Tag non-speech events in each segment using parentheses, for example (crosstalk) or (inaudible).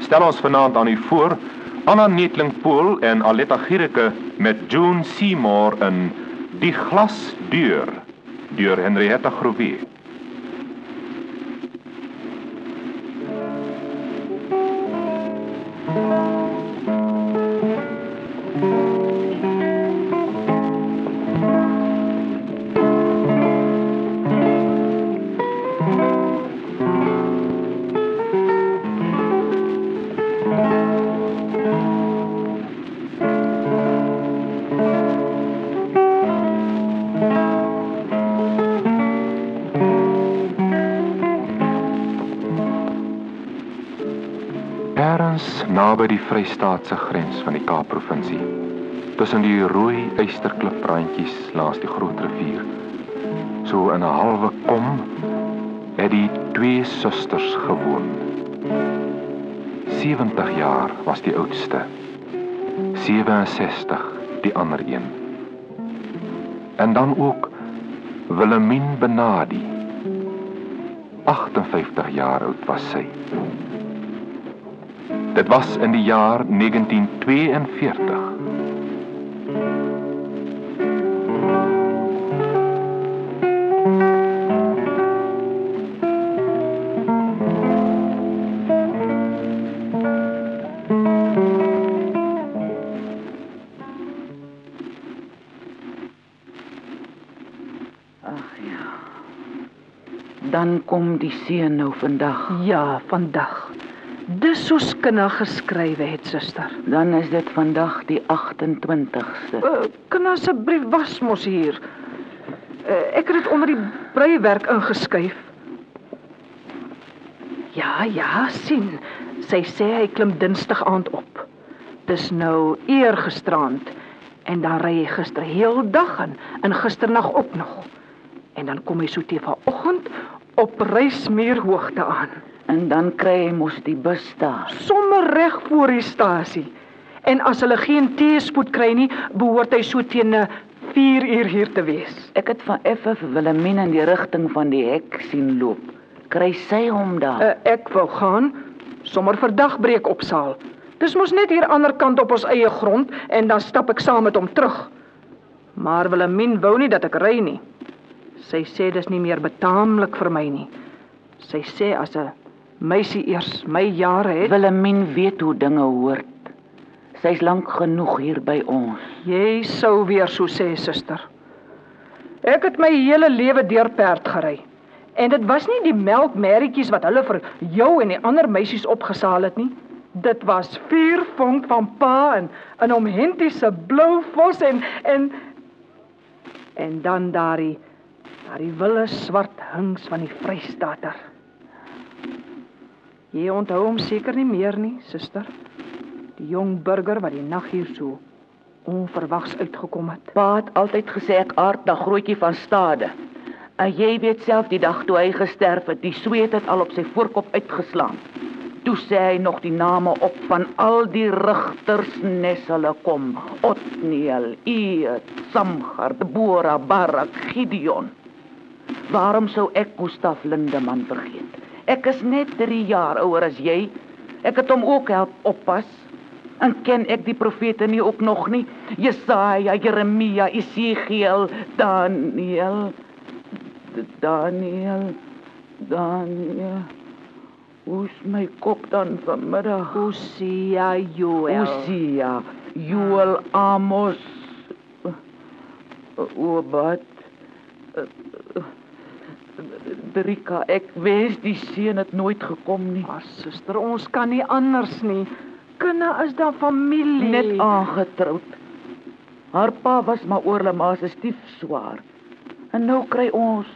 stel ons vanaand aan u voor Anna Netling Pool en Aletta Gierike met June Seymour in Die Glasdeur deur Henrietta Groewe. Ergens naby die Vrystaatse grens van die Kaap-provinsie, tussen die rooi eysterkliprandjies langs die groot rivier, so in 'n halwe kom, het die twee susters gewoon. 70 jaar was die oudste. 67 die ander een. En dan ook Wilhelmine Benadi. 58 jaar oud was sy. Dit was in die jaar 1942. Ag ja. Dan kom die seun nou vandag. Ja, vandag. Dis soos kinna geskrywe het, suster. Dan is dit vandag die 28ste. Uh, kan asseblief was mos hier. Uh, ek het dit onder die breiwerk ingeskuif. Ja, ja, sien. Sy sê hy klim Dinsdag aand op. Dis nou eergisterand en dan ry hy gister heel dag en en gisternag ook nog. En dan kom hy so te vanoggend op reismuurhoogte aan. En dan kry hy mos die bus daar. sommer reg voor die stasie. En as hulle geen teespoed kry nie, behoort hy so teen 'n 4 uur hier te wees. Ek het van effe vir Wilhelmine in die rigting van die hek sien loop. Kry sy hom daar? Uh, ek wou gaan sommer vir dagbreek opsaal. Dis mos net hier ander kant op ons eie grond en dan stap ek saam met hom terug. Maar Wilhelmine wou nie dat ek ry nie. Sy sê dis nie meer betaamlik vir my nie. Sy sê as 'n meisie eers my jare het, Wilhelmine weet hoe dinge hoort. Sy's lank genoeg hier by ons. Jy sou weer so sê, suster. Ek het my hele lewe deur perd gery. En dit was nie die melkmerrietjies wat hulle vir jou en die ander meisies opgesaal het nie. Dit was vier vonk van pa en 'n omhentiese blou vos en en en dan daardie daardie wille swart hings van die Vrystaater. Jy onthou hom seker nie meer nie, suster. Die jong burger wat die nag hier so onverwags uitgekom het. Pa het altyd gesê ek aard na grootjie van stade. En jy weet self die dag toe hy gesterf het, die sweet het al op sy voorkop uitgeslaan. Toe sê hy nog die name op van al die rigters nes hulle kom. Otniel, Eet, Samgar, Deborah, Barak, Gideon. Waarom sou ek Gustaf Lindeman vergeet? Ek is net 3 jaar ouer as jy. Ek het hom ook help oppas. En ken ek die profete nie ook nog nie? Jesaja, Jeremia, Esegiel, Daniel. Daniel. Daniel. Hoe's my kop dan vanmiddag? Hosea Joel. Hosea, Joel Amos. Obat. Drika, ek wens die seun het nooit gekom nie. Ag suster, ons kan nie anders nie. Kinne is dan familie. Net aangetroud. Haar pa was maar oorle ma se stiefswaar. En nou kry ons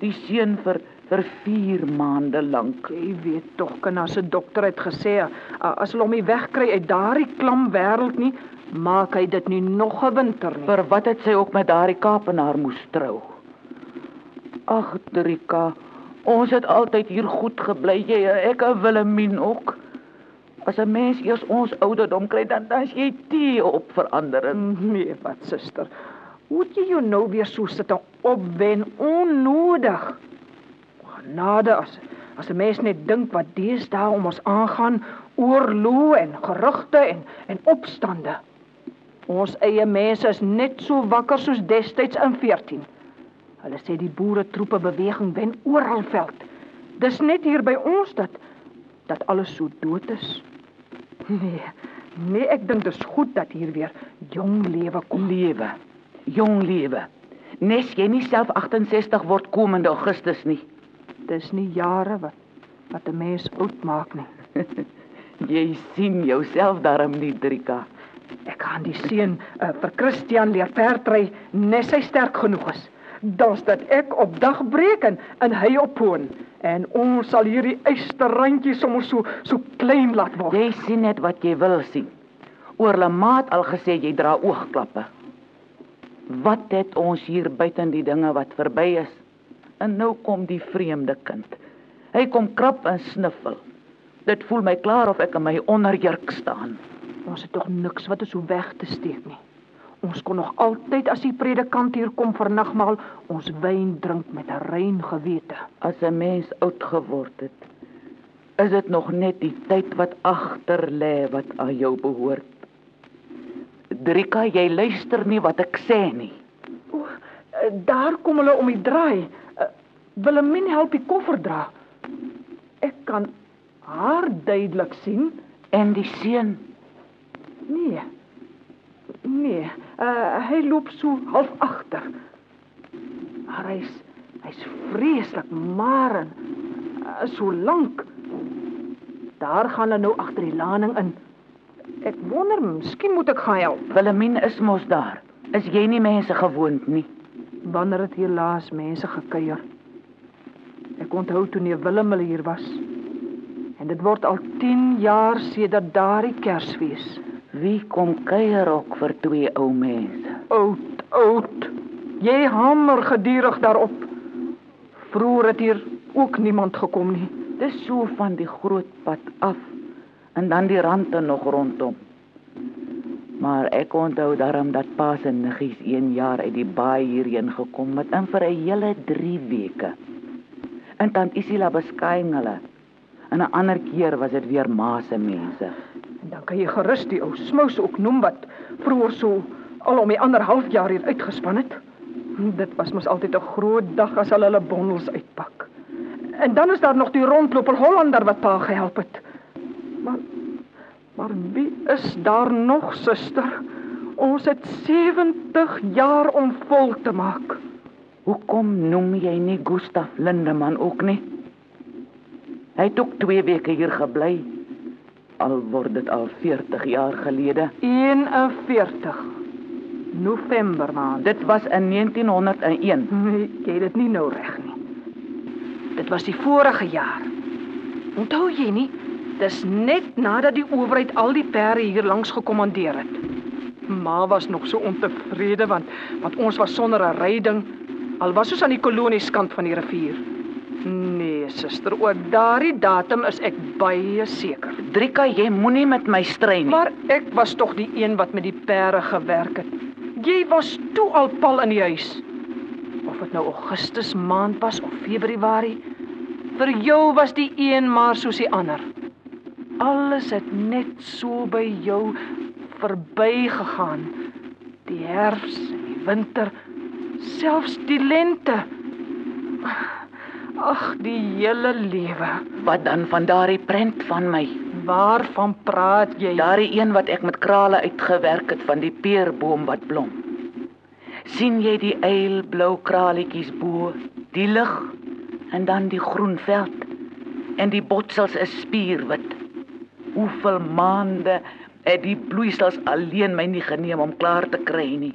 die seun vir vir 4 maande lank. Jy weet tog kan as 'n dokter het gesê as hulle hom nie wegkry uit daardie klam wêreld nie, maak hy dit nie nog 'n winter nie. Vir wat het sy ook met daardie Kaapenaar moes trou? Ag, Drika, ons het altyd hier goed gebly, jy en ek en Willemien ook. As 'n mens eers ons ouderdom kry, dan dan is jy te op verandering. Nee, wat suster. Hoe het jy jou nou weer so sit en opwen onnodig? Genade as as 'n mens net dink wat deesdae om ons aangaan, oorloë en gerugte en en opstande. Ons eie mense is net so wakker soos destyds in 14. Hulle sê die boere troepe beweging wen oral veld. Dis net hier by ons dat dat alles so dood is. Nee. Nee, ek dink dis goed dat hier weer jong lewe kom. Lewe. Jong lewe. Nes jy nie self 68 word komende Augustus nie. Dis nie jare wat wat 'n mens oud maak nie. (laughs) Jy sien jouself daarom nie, Drika. Ek gaan die seun uh, vir Christian leer perdry nes hy sterk genoeg is. Dan's dat ek op dag breek en, en hy op poon en ons sal hierdie eysterrandjie sommer so so klein laat word. Jy sien net wat jy wil sien. Oor Lamaat al gesê jy dra oogklappe. Wat het ons hier buiten die dinge wat verby is? En nou kom die vreemde kind. Hy kom krap en sniffel. Dit voel my klaar of ek in my onderjurk staan. Ons het tog niks wat is so weg te steek nie. Ons kon nog altyd as die predikant hier kom vir nagmaal, ons wyn drink met 'n rein gewete. As 'n mens oud geword het, is dit nog net die tyd wat agter lê wat aan jou behoort. Drika, jy luister nie wat ek sê nie. O, eh, daar kom hulle om die draai. Uh, Willemien help die koffer dra. Ek kan haar duidelik sien. En die seun, Nee. Nee, uh, hy loop so half agter. Maar hy's hy's vreeslik maar en uh, so lank. Daar gaan hulle nou agter die laning in. Ek wonder, miskien moet ek gaan help. Willemien is mos daar. Is jy nie mense gewoond nie? Wanneer het hier laas mense gekuier? Ek onthou toe nee Willem hulle hier was. En dit word al 10 jaar sedert daardie Kersfees. Wie kom kuier ook vir twee ou mense? Oud, oud. Jy hamer gedurig daarop. Vroeger het hier ook niemand gekom nie. Dis so van die groot pad af en dan die rande nog rondom. Maar ek onthou daarom dat pa se niggies 1 jaar uit die baai hierheen gekom het en vir 'n hele 3 weke. En tant Isila beskaing hulle. En 'n ander keer was dit weer ma se mense. Dan kan jy gerus die ou smous ook noem wat vroeër so al om die ander halfjaar hier uitgespan het. Dit was mos altyd 'n groot dag as hulle hulle bondels uitpak. En dan is daar nog die rondloper Hollander wat pa gehelp het. Maar maar wie is daar nog, suster? Ons het 70 jaar om vol te maak. Hoekom noem jy nie Gustaf Lindeman ook nie? Hy het ook 2 weke hier gebly. Al word dit al 40 jaar gelede. 41 November maand. Dit was in 1901. (laughs) Nee, jy het dit nie nou reg nie. Dit was die vorige jaar. Onthou jy nie? Dis net nadat die owerheid al die perde hier langs gekommandeer het. Ma was nog so ontevrede want want ons was sonder 'n ryding al was ons aan die kolonieskant van die rivier. Nee, suster, ook daardie datum is ek baie seker. Drika, jy moenie met my stry nie. Maar ek was tog die een wat met die perde gewerk het. Jy was toe al pal in die huis. Of dit nou Augustus maand was of Februarie, vir jou was die een maar soos die ander. Alles het net so by jou verbygegaan. Die herfs die winter, selfs die lente. Ag, die hele lewe. Wat dan van daardie prent van my? Waarvan praat jy? Daardie een wat ek met krale uitgewerk het van die peerboom wat blom. sien jy die eilblou kraletjies bo, die lig en dan die groen veld en die botsels is spierwit. Hoeveel maande het die bloeisels alleen my nie geneem om klaar te kry nie.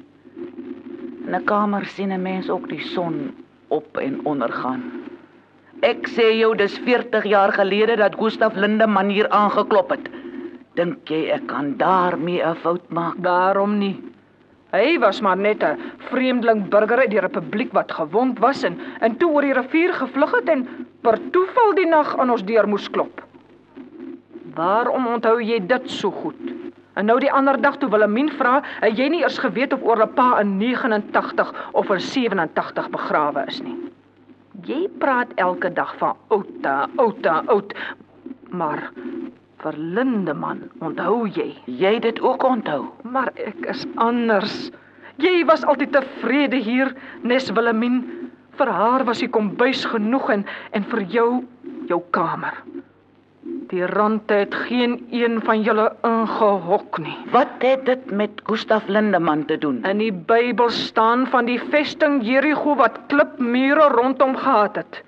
In 'n kamer sien 'n mens ook die son op en ondergaan. Ek sê jou dis 40 jaar gelede dat Gustaf Lindeman hier aangeklop het. Dink jy ek kan daarmee 'n fout maak? Daarom nie. Hy was maar net 'n vreemdeling burger uit die republiek wat gewond was en en toe oor die rivier gevlug het en per toeval die nag aan ons deur moes klop. Waarom onthou jy dit so goed? En nou die ander dag toe Wilhelmine vra, het jy nie eers geweet of oor 'n pa in 89 of in 87 begrawe is nie. Jy praat elke dag van outa, outa, oud. Maar vir Lindeman, onthou jy? Jy dit ook onthou. Maar ek is anders. Jy was altyd tevrede hier, Nes Wilhelmine. Vir haar was die kombuis genoeg en en vir jou jou kamer. Die rande het geen een van julle ingehok nie. Wat het dit met Gustaf Lindeman te doen? In die Bybel staan van die vesting Jerigo wat klipmure rondom gehad het.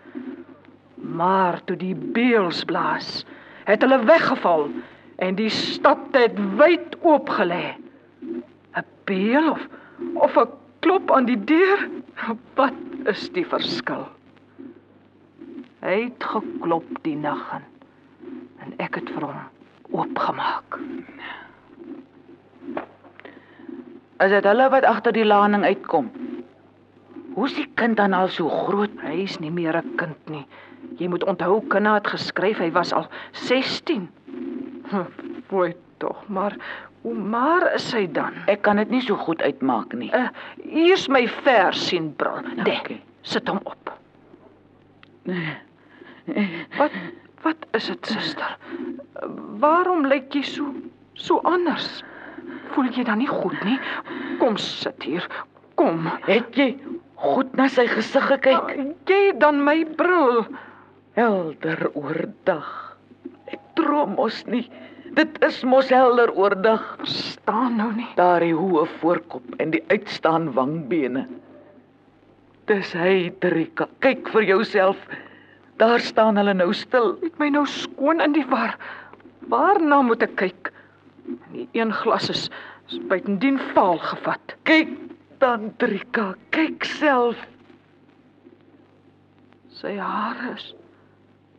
Maar toe die beels blaas, het hulle weggeval en die stad het wyd oopgelê. 'n Beel of of 'n klop aan die deur? Wat is die verskil? Hy het geklop die nag in en ek het vir hom oopgemaak. Is dit hulle wat agter die laning uitkom? Hoe is die kind dan al so groot? Hy is nie meer 'n kind nie. Jy moet onthou Kinna het geskryf hy was al 16. Hm, Fooi tog, maar hoe maar is hy dan? Ek kan dit nie so goed uitmaak nie. Uh, hier's my vers sien bril. Dek. Oké. Sit hom op. Wat wat is dit, suster? Waarom lyk jy so so anders? Voel jy dan nie goed nie? Kom sit hier. Kom. Het jy goed na sy gesig gekyk? Jy dan my bril. Helder oordag. Ek droom mos nie. Dit is mos helder oordag. Staan nou nie. Daardie hoë voorkop en die uitstaan wangbene. Dis hy, Trika. Kyk vir jouself. Daar staan hulle nou stil. Het my nou skoon in die war. Waarna moet ek kyk? Die een glas is, is buitendien vaal gevat. Kyk dan, Trika. Kyk self. Sy hare is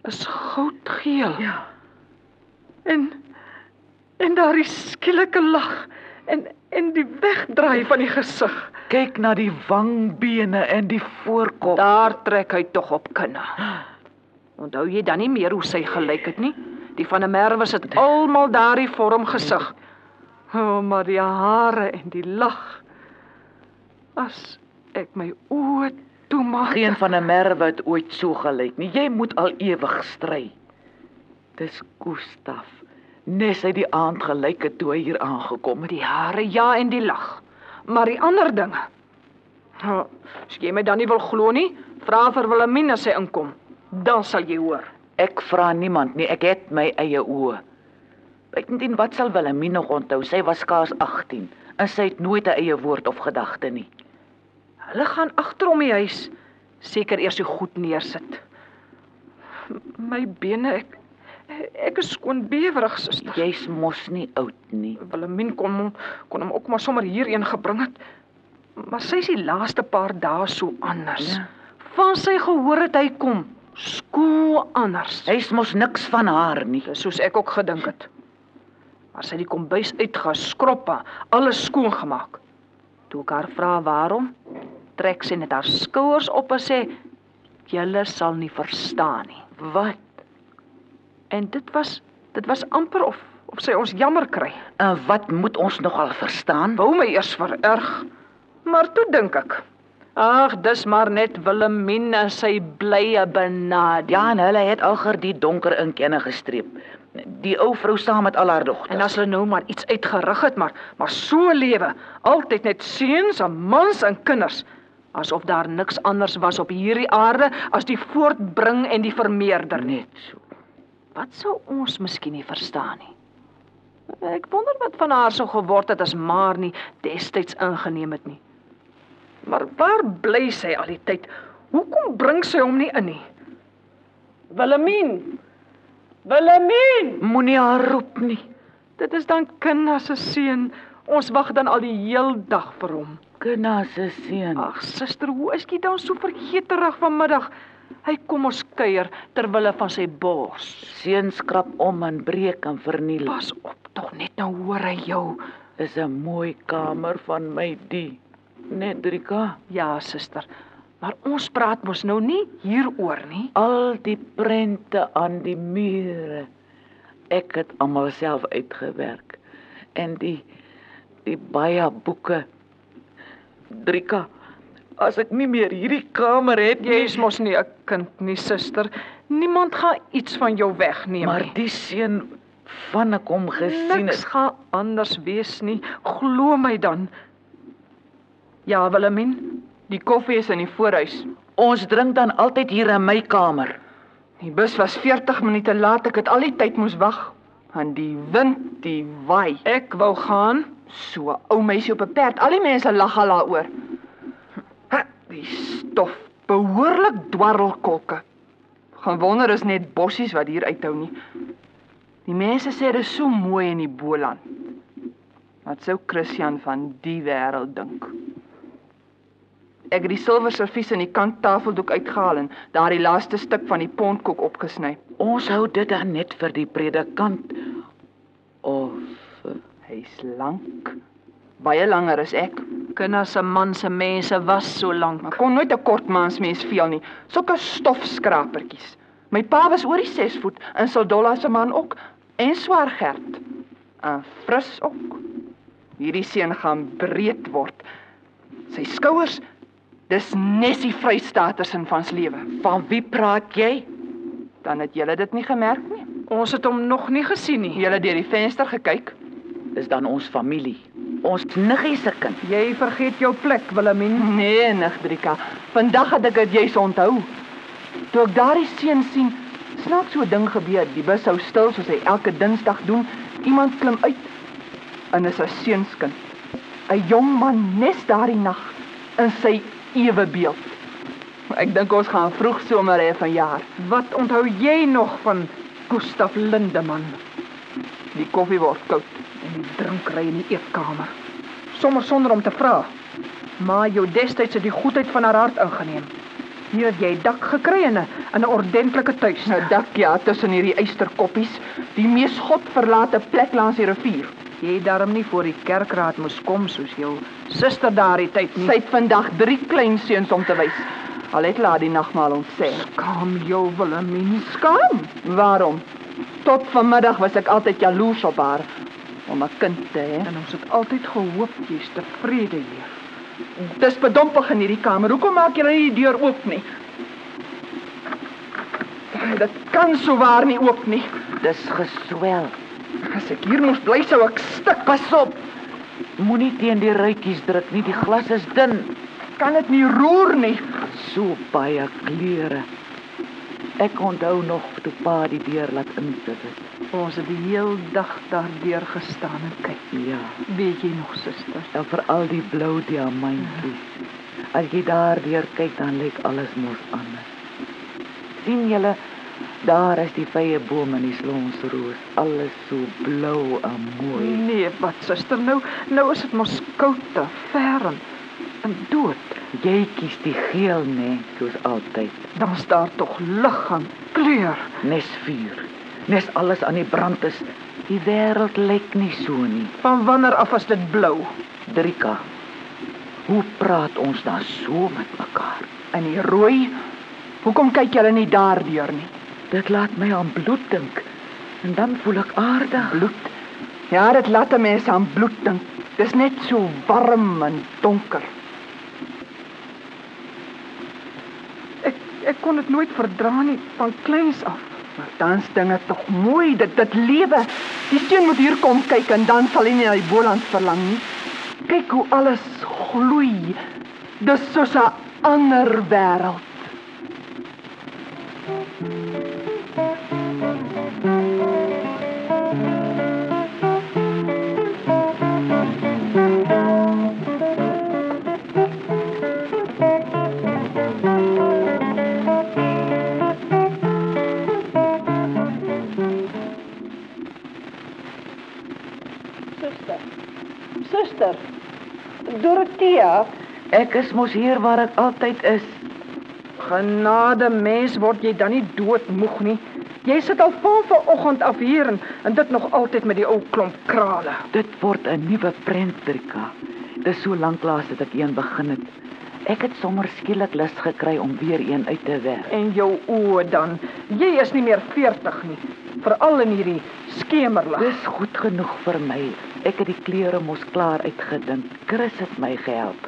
is goudgeel. Ja. En en daardie skielike lag en en die wegdraai van die gesig. Kyk na die wangbene en die voorkop. Daar trek hy tog op kinna. Onthou jy dan nie meer hoe sy gelyk het nie? Die van 'n merwe het almal daardie vorm gesig. O, oh, maar die hare en die lag. As ek my oë toemaak. Geen van 'n merwe het ooit so gelyk nie. Jy moet al ewig stry. Dis Gustaf. Nes hy die aand gelyk het toe hy hier aangekom het. die hare ja en die lag. Maar die ander dinge. Oh, as jy my dan nie wil glo nie, vra vir Wilhelmina as sy inkom. Dan sal jy hoor. Ek vra niemand nie, ek het my eie oë. Buitendien wat sal Wilhelmine nog onthou? Sy was skaars 18 en sy het nooit 'n eie woord of gedagte nie. Hulle gaan agter om die huis seker eers so goed neersit. My bene ek ek is skoon bewerig, suster. Jy's mos nie oud nie. Wilhelmine kon hom kon hom ook maar sommer hierheen gebring het. Maar sy is die laaste paar dae so anders. Ja. Van sy gehoor het hy kom, skoon anders. Hy's mos niks van haar nie. Dis soos ek ook gedink het. Maar sy het die kombuis uitgeskrob, alles skoon gemaak. Toe ek haar vra waarom, trek sy net haar skouers op en sê: "Julle sal nie verstaan nie." Wat? En dit was dit was amper of of sy ons jammer kry. En wat moet ons nogal verstaan? Wou my eers vererg. Maar toe dink ek, ag, dis maar net Wilhelmina sy blye benade. Ja, en hulle het alger die donker inkenne gestreep. Die ou vrou saam met al haar dogters. En as hulle nou maar iets uitgerig het, maar maar so lewe, altyd net seuns en mans en kinders, asof daar niks anders was op hierdie aarde as die voortbring en die vermeerder net so. Wat sou ons miskien nie verstaan nie? Ek wonder wat van haar sou geword het as maar nie destyds ingeneem het nie. Maar waar bly sy al die tyd? Hoekom bring sy hom nie in nie? Wilhelmine. Wilhelmine. Moenie haar roep nie. Dit is dan Kinna se seun. Ons wag dan al die heel dag vir hom. Kina se seun. Ag, suster, hoe is jy dan so vergeterig vanmiddag? Hy kom ons kuier ter wille van sy bors. Seun skrap om en breek en verniel. Pas op, tog net nou hoor hy jou. Is 'n mooi kamer van my die. Net Drika, Ja, suster. Maar ons praat mos nou nie hieroor nie. al die prente aan die mure. Ek het almal self uitgewerk. En die die baie boeke. Drika, as ek nie meer hierdie kamer het nie, Jy is mos nie 'n kind nie, suster. Niemand gaan iets van jou wegneem maar nie. die seun van ek hom gesien Niks het. gaan anders wees nie. Glo my dan. Ja, Wilhelmien, Die koffie is in die voorhuis. Ons drink dan altyd hier in my kamer. Die bus was 40 minute laat. Ek het al die tyd moes wag. En die wind, die waai. ek wou gaan. So 'n ou meisie op 'n perd. Al die mense lag al daaroor. Die stof, behoorlik dwarrelkolke. Gaan wonder is net bossies wat hier uithou nie. Die mense sê dit is so mooi in die Boland. Wat sou Christian van die wêreld dink? Ek het die silwer servies in die kanttafeldoek uitgehaal en daardie laaste stuk van die pondkoek opgesny. Ons hou dit dan net vir die predikant of eh, Hy's lank. Baie langer as ek. Kinders se man se mense was so lank. Maar kon nooit 'n kort mansmens veel nie. Sulke stofskrapertjies. My pa was oor die 6 voet en Soldolla se man ook en swaar gerd. En fris ook. Hierdie seun gaan breed word. Sy skouers dis Nessie Vrystaaters in van se lewe. van wie praat jy? Dan het julle dit nie gemerk nie. Ons het hom nog nie gesien nie. Julle deur die venster gekyk. Dis dan ons familie. Ons niggie se kind. Jy vergeet jou plek, Wilhelmien. Nee, Nigdrika. Vandag het ek dit juis onthou. Toe ek daardie seun sien, snaaks so 'n ding gebeur. Die bus hou stil soos hy elke Dinsdag doen. Iemand klim uit en is 'n seunskind. 'n Jong man nes daardie nag in sy ewe beeld. Ek dink ons gaan vroeg somer hê vanjaar. Wat onthou jy nog van Gustaf Lindeman Die koffie word koud. en die drinkery in die eetkamer? Sommer sonder om te vra. Maar jou destyds het die goedheid van haar hart ingeneem. Hier het jy dak gekry 'n in 'n ordentlike tuis. Nou dak ja tussen hierdie eysterkoppies, die mees godverlate plek langs die rivier. Jy het daarom nie voor die kerkraad moes kom soos jou suster daardie tyd nie. Sy het vandag 3 kleinseuns om te wys. Al het laat die nagmaal ontsê. Skaam jou Wilhelmien. Skaam. Waarom? Tot vanmiddag was ek altyd jaloers op haar om 'n kind te hê. En ons het altyd gehoop jy's tevrede hier. Dis bedompig in hierdie kamer. Hoekom maak jy nie die deur oop nie? Dit kan so waar nie oop nie. Dis geswel. As ek hier moes bly sou ek stik. Pas op. Moenie teen die ruitjies druk nie. Die glas is dun. Kan dit nie roer nie. So baie kleure. Ek onthou nog toe pa die deur laat insit het. Ons het die heel dag daardeur gestaan en kyk. Ja, Weet jy nog, suster? en veral die blou diamantjies. As jy daardeur kyk, dan lyk alles mos anders. sien julle daar is die vye bome en die slonsroos, alles so blou en mooi. Nee, wat suster, nou nou is dit mos koud te ver en, en dood. Jy kies die geel nê, soos altyd. Dan staar tog lig en kleur. Nes vuur. Nes alles aan die brand is. Die wêreld lyk nie so nie. Van wanneer af is dit blou? Drika. Hoe praat ons dan so met mekaar? In die rooi. Hoekom kyk julle nie daardeur nie? Dit laat my aan bloed dink. En dan voel ek aardig. Bloed. Ja, dit laat 'n mens aan bloed dink. Dis net so warm en donker. Ek ek kon dit nooit verdra nie van kleins af. Maar dan's dinge tog mooi. Dit dit lewe. Die seun moet hier kom kyk en dan sal hy nie na die Boland verlang nie. Kyk hoe alles gloei. Dis soos 'n ander wêreld. Suster. Suster. Dorothea, Ek is mos hier waar ek altyd is. Genade mens, word jy dan nie doodmoeg nie? Jy sit al van vanoggend af hier en, en dit nog altyd met die ou klomp krale. Dit word 'n nuwe prentrika. Dis so lank laas dat ek een begin het. Ek het sommer skielik lus gekry om weer een uit te werk. En jou oë dan. Jy is nie meer 40 nie. Veral in hierdie skemerlig. Dis goed genoeg vir my. Ek het die kleure mos klaar uitgedink. Chris het my gehelp.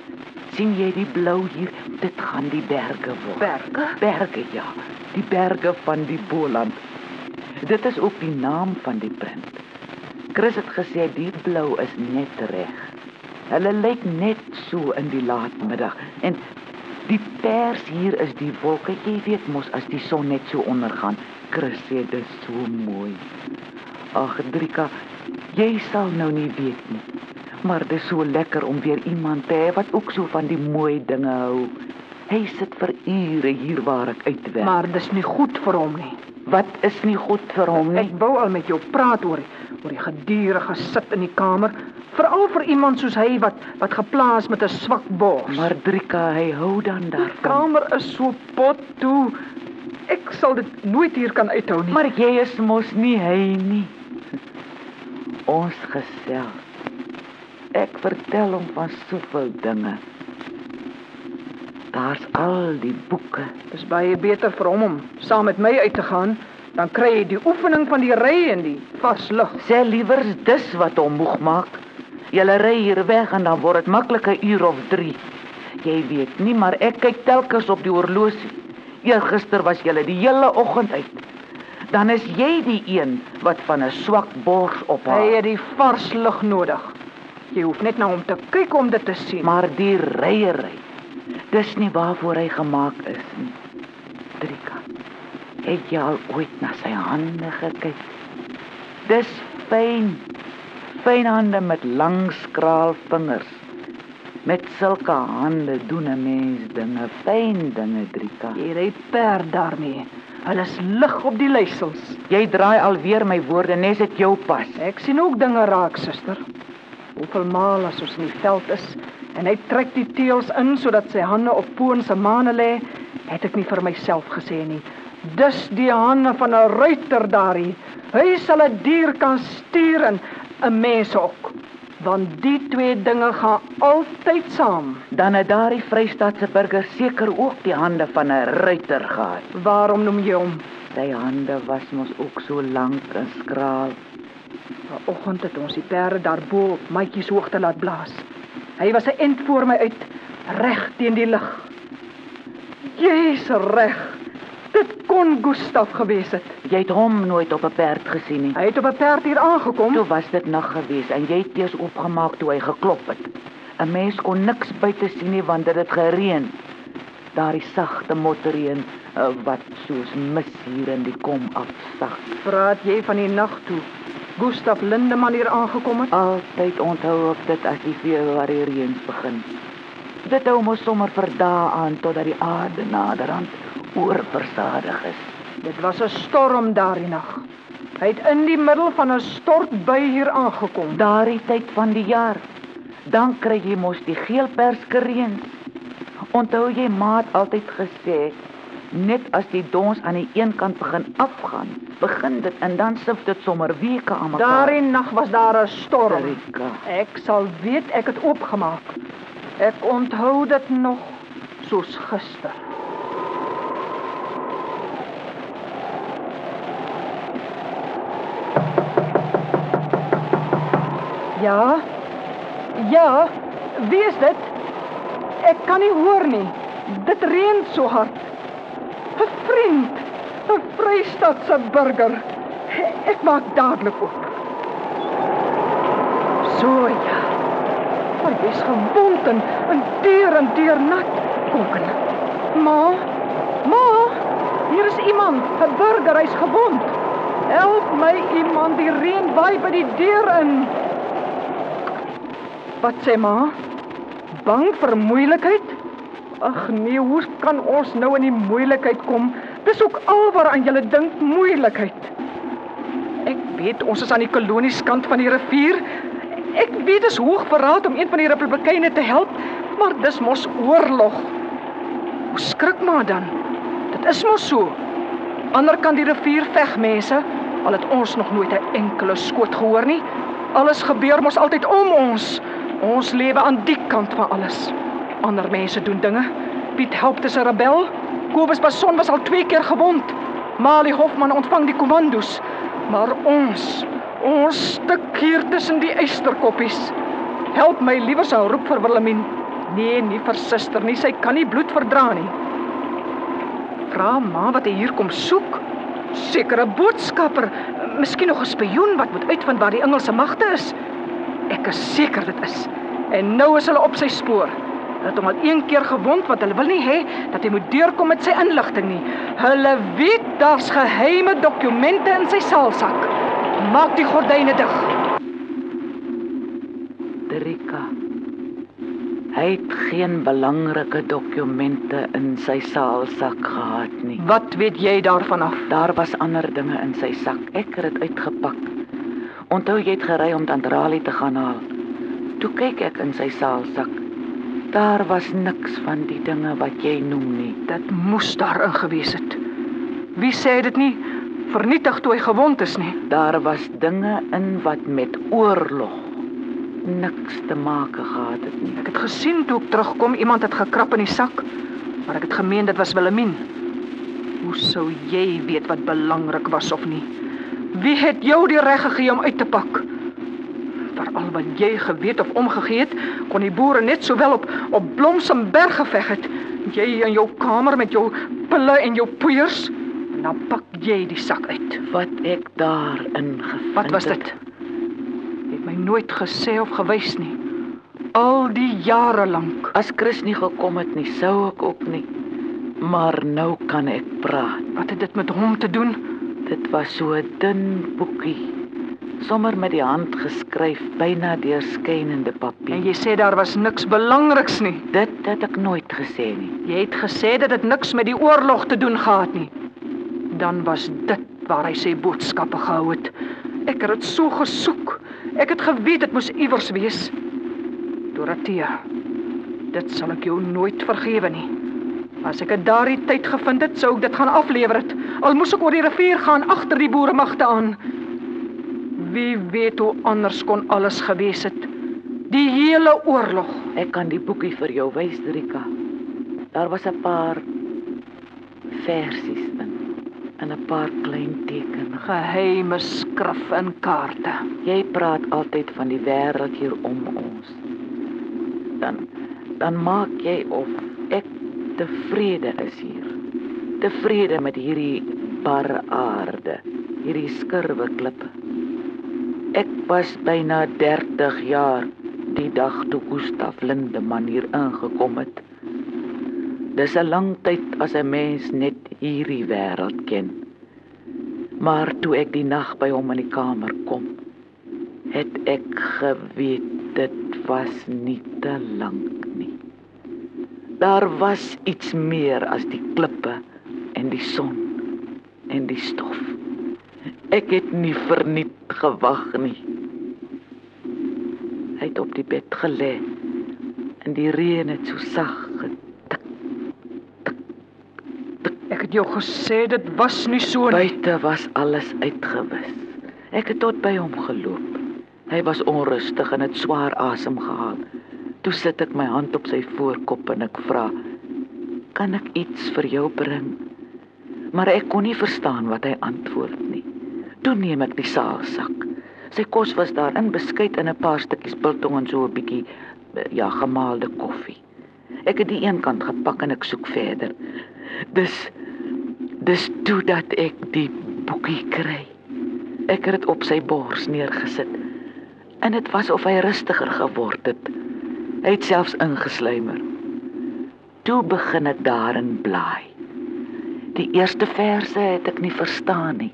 sien jy die blou hier? Dit gaan die berge word. Berge? Berge ja. Die berge van die Boland. Dit is ook die naam van die prent. Chris het gesê die blou is net reg. Hulle lyk net so in die laatmiddag en die pers hier is die wolke. Jy weet mos as die son net so ondergaan. Chris sê dit is so mooi. Ag Drika, jy sal nou nie weet nie. Maar dit is so lekker om weer iemand te hê wat ook so van die mooi dinge hou. Hy sit vir ure hier waar ek uitwerk. Maar dis nie goed vir hom nie. wat is nie goed vir hom nie? Ek wou al met jou praat oor oor die gedurende sit in die kamer, veral vir iemand soos hy wat wat geplaas met 'n swak bors. Maar Drika, hy hou dan die daarvan. kamer is so pot toe. Ek sal dit nooit hier kan uithou nie. Maar jy is mos nie hy nie. Ons gesels. Ek vertel hom van soveel dinge. Daar's al die boeke. dis baie beter vir hom om saam met my uit te gaan. Dan kry jy die oefening van die ry en die vars lug. Sê liewers dis wat hom moeg maak. Julle ry hier weg en dan word dit maklik 'n uur of 3. Jy weet nie, maar ek kyk telkens op die horlosie. Eergister was julle die hele oggend uit. Dan is jy die een wat van 'n swak bors Hy ophaal. het die vars lug nodig. Jy hoef net na hom te kyk om dit te sien. Maar die ryery, dis nie waarvoor hy gemaak is nie. Drika. Het jy al ooit na sy hande gekyk? Dis fyn. Fyn hande met lang skraal vingers. Met sulke hande doen 'n mens dinge, fyn dinge, Drika. jy ry perd daarmee. Hulle is lig op die leisels. Jy draai alweer my woorde nes dit jou pas. Ek sien ook dinge raak, suster. Hoeveel maal as ons in die veld is en hy trek die teels in sodat sy hande op Poon se mane lê, het ek nie vir myself gesê nie. Dis die hande van 'n ruiter daarin. Hy sal 'n dier kan stuur en 'n mens ook. Want die twee dinge gaan altyd saam. Dan het daardie Vrystaatse burger seker ook die hande van 'n ruiter gehad. Waarom noem jy hom? Sy hande was mos ook so lank en skraal. Vanoggend het ons die perde daarbo op maatjies hoogte laat blaas. Hy was 'n end voor my uit, reg teen die lig. Jy's reg. Kon Gustaf gewees het. Jy het hom nooit op 'n perd gesien nie. Hy het op 'n perd hier aangekom. Toe was dit nag gewees en jy het eers opgemaak toe hy geklop het. 'n Mens kon niks buite sien nie want dit het gereën. Daardie sagte motreën uh, wat soos mis hier in die kom afsag. Praat jy van die nag toe Gustaf Lindeman hier aangekom het? Altyd onthou ek dit as die Februarie reëns begin. Dit hou mos sommer vir dae aan totdat die aarde naderhand oorversadig is. Dit was 'n storm daardie nag. Hy het in die middel van 'n stortbui hier aangekom. Daardie tyd van die jaar, dan kry jy mos die geelperske reën. Onthou jy maat altyd gesê, net as die dons aan die een kant begin afgaan, begin dit en dan sif dit sommer weke aan mekaar. Daardie nag was daar 'n storm. Rika. Ek sal weet ek het oopgemaak. Ek onthou dit nog soos gister. Ja. Ja, wie is dit? Ek kan nie hoor nie. Dit reën so hard. 'n Vriend, 'n Vrystaatse burger. Ek maak dadelik oop. So ja. Maar jy's gewond en, en deur en deur nat. Kom kan. Ma. Ma. Hier is iemand, 'n burger, hy's gewond. Help my iemand, die reën waai by die deur in. Wat sê ma? Bang vir moeilikheid? Ag nee, hoe kan ons nou in die moeilikheid kom? Dis ook alwaaraan jy dink moeilikheid. Ek weet ons is aan die kolonieskant van die rivier. Ek weet dis hoog verraad om een van die republikeine te help, maar dis mos oorlog. Hoe skrik maar dan? Dit is mos so. Ander kan die rivier veg mense, al het ons nog nooit 'n enkele skoot gehoor nie. Alles gebeur mos altyd om ons. Ons lewe aan die kant van alles. Ander mense doen dinge. Piet help te 'n rebel. Kobus Bason was al twee keer gewond. Mali Hofman ontvang die kommandos. Maar ons, ons stuk hier tussen die eysterkoppies. Help my liewer sou roep vir Willemien. Nee, nie vir suster nie. Sy kan nie bloed verdra nie. Vra ma wat hy hier kom soek. Sekere boodskapper, miskien nog 'n spioen wat moet uitvind waar die Engelse magte is. Ek is seker dit is. En nou is hulle op sy spoor. Hulle het hom al een keer gewond want hulle wil nie hê dat hy moet deurkom met sy inligting nie. Hulle weet daar's geheime dokumente in sy saalsak. Maak die gordyne dig. Rika. Hy het geen belangrike dokumente in sy saalsak gehad nie. Wat weet jy daarvan af? Daar was ander dinge in sy sak. Ek het dit uitgepak. Onthou jy het gery om Tandrali te gaan haal. Toe kyk ek in sy saalsak. Daar was niks van die dinge wat jy noem nie. Dit moes daarin gewees het. Wie sê dit nie vernietig toe hy gewond is nie? Daar was dinge in wat met oorlog niks te maak gehad het nie. Ek het gesien toe ek terugkom iemand het gekrap in die sak, maar ek het gemeen dit was Willemien. Hoe sou jy weet wat belangrik was of nie? Wie het jou die reg gegee om uit te pak? Veral wat jy geweet of omgegee het, kon die boere net sowel op op Blomsemberg geveg het. Jy in jou kamer met jou pille en jou poeiers, en dan pak jy die sak uit. Wat ek daarin gevind Wat was het, dit? Jy het my nooit gesê of gewys nie. Al die jare lank. As Chris nie gekom het nie, sou ek ook nie. Maar nou kan ek praat. Wat het dit met hom te doen? Dit was so 'n dun boekie. Sommer met die hand geskryf, byna deurskynende papier. En jy sê daar was niks belangriks nie. dit het ek nooit gesê nie. Jy het gesê dat dit niks met die oorlog te doen gehad nie. Dan was dit waar hy sy boodskappe gehou het. Ek het dit so gesoek. Ek het geweet dit moes iewers wees. Dorothea, dit sal ek jou nooit vergewe nie. As ek dit daardie tyd gevind het, sou ek dit gaan aflewer het. Al moes ek oor die rivier gaan agter die boere magte aan. Wie weet hoe anders kon alles gewees het. Die hele oorlog. Ek kan die boekie vir jou wys, Rika. Daar was 'n paar versies in en 'n paar klein tekens. Geheime skrif en kaarte. Jy praat altyd van die wêreld hier om ons. Dan dan maak jy of ek tevrede is hier. Tevrede met hierdie bar aarde, hierdie skurwe klippe. Ek was byna 30 jaar die dag toe Gustaf Lindeman hier ingekom het. Dis 'n lang tyd as 'n mens net hierdie wêreld ken. Maar toe ek die nag by hom in die kamer kom, het ek geweet dit was nie te lank. Daar was iets meer as die klippe en die son en die stof. Ek het nie verniet gewag nie. Hy het op die bed gelê en die reën het so sag getik. Ek het jou gesê dit was nie so nie. Buite was alles uitgewis. Ek het tot by hom geloop. Hy was onrustig en het swaar asem gehaal. Toe sit ek my hand op sy voorkop en ek vra: "Kan ek iets vir jou bring?" Maar ek kon nie verstaan wat hy antwoord nie. Toe neem ek die saalsak. Sy kos was daarin beskuit in 'n paar stukkies biltong en so 'n bietjie ja, gemaalde koffie. Ek het die een kant gepak en ek soek verder. Dis dis toe dat ek die boekie kry. Ek het dit op sy bors neergesit. En dit was of hy rustiger geword het. Hy het selfs ingesluimer. Toe begin ek daarin blaai. Die eerste verse het ek nie verstaan nie.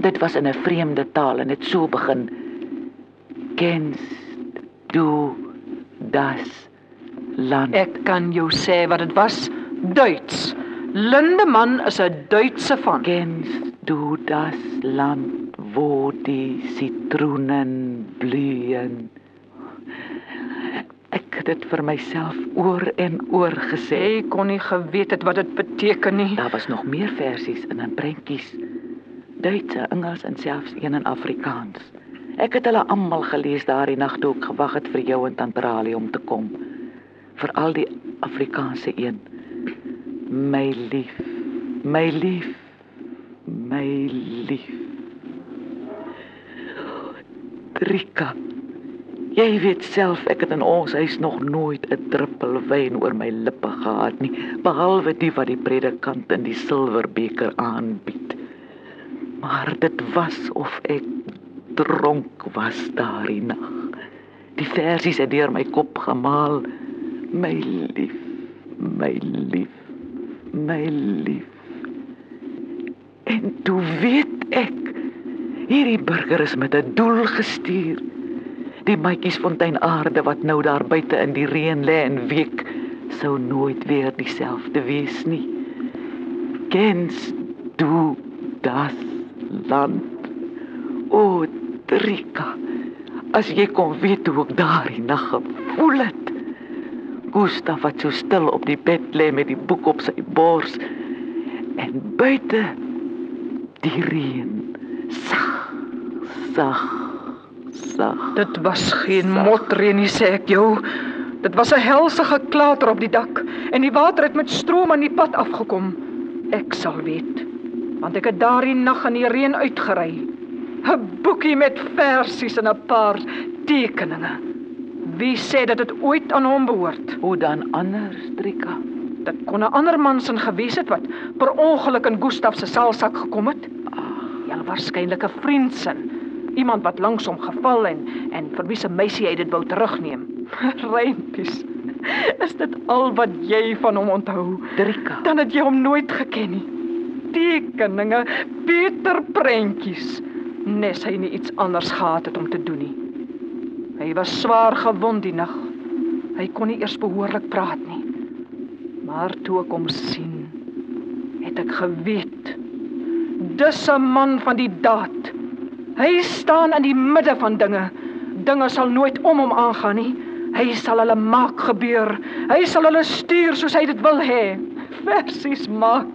Dit was in 'n vreemde taal en dit so begin: Kennst du das Land? Ek kan jou sê wat dit was. Duits. Lindeman is 'n Duitse van. Kennst du das Land, wo die Zitronen blühen? Ek het dit vir myself oor en oor gesê. Jy kon nie geweet het wat dit beteken nie. Daar was nog meer versies in 'n prentjies. Duitse, Engels en selfs een in Afrikaans. Ek het hulle almal gelees daardie nag toe ek gewag het vir jou en Tant Rali om te kom. Veral die Afrikaanse een. My lief, my lief, my lief. Rika. Jy weet self ek het in ons huis nog nooit 'n druppel wyn oor my lippe gehad nie, behalwe die wat die predikant in die silwerbeker aanbied. Maar dit was of ek dronk was daardie nag. Die versies het deur my kop gemaal. My lief, my lief, my lief. En toe weet ek hierdie burger is met 'n doel gestuur. Die maatjiesfontein aarde wat nou daar buite in die reën lê en week sou nooit weer dieselfde wees nie. Kens du das land? O, Trika. As jy kon weet hoe ek daardie nag gevoel het. Gustav wat so stil op die bed lê met die boek op sy bors en buite die reën. Sag, sag, sag. Dit was geen motreën nie, sê ek jou. Dit was 'n helse geklater op die dak en die water het met stroom aan die pad afgekom. Ek sal weet, want ek het daardie nag in die reën uitgery. 'n Boekie met versies en 'n paar tekeninge. Wie sê dat dit ooit aan hom behoort? Hoe dan anders, Trika? Dit kon 'n ander man se gewees het wat per ongeluk in Gustaf se saalsak gekom het. Ja, waarskynlik 'n vriend se. Iemand wat langs hom geval en en vir wie se meisie hy dit wou terugneem. (laughs) Reimpies. Is dit al wat jy van hom onthou? Trika. Dan het jy hom nooit geken nie. Tekeninge, Pieter prentjies. Nes hy nie iets anders gehad het om te doen nie. Hy was swaar gewond die nag. Hy kon nie eers behoorlik praat nie. Maar toe ek hom sien, het ek geweet dis 'n man van die daad. Hy staan in die midde van dinge. Dinge sal nooit om hom aangaan nie. Hy sal hulle maak gebeur. Hy sal hulle stuur soos hy dit wil hê. Versies maak.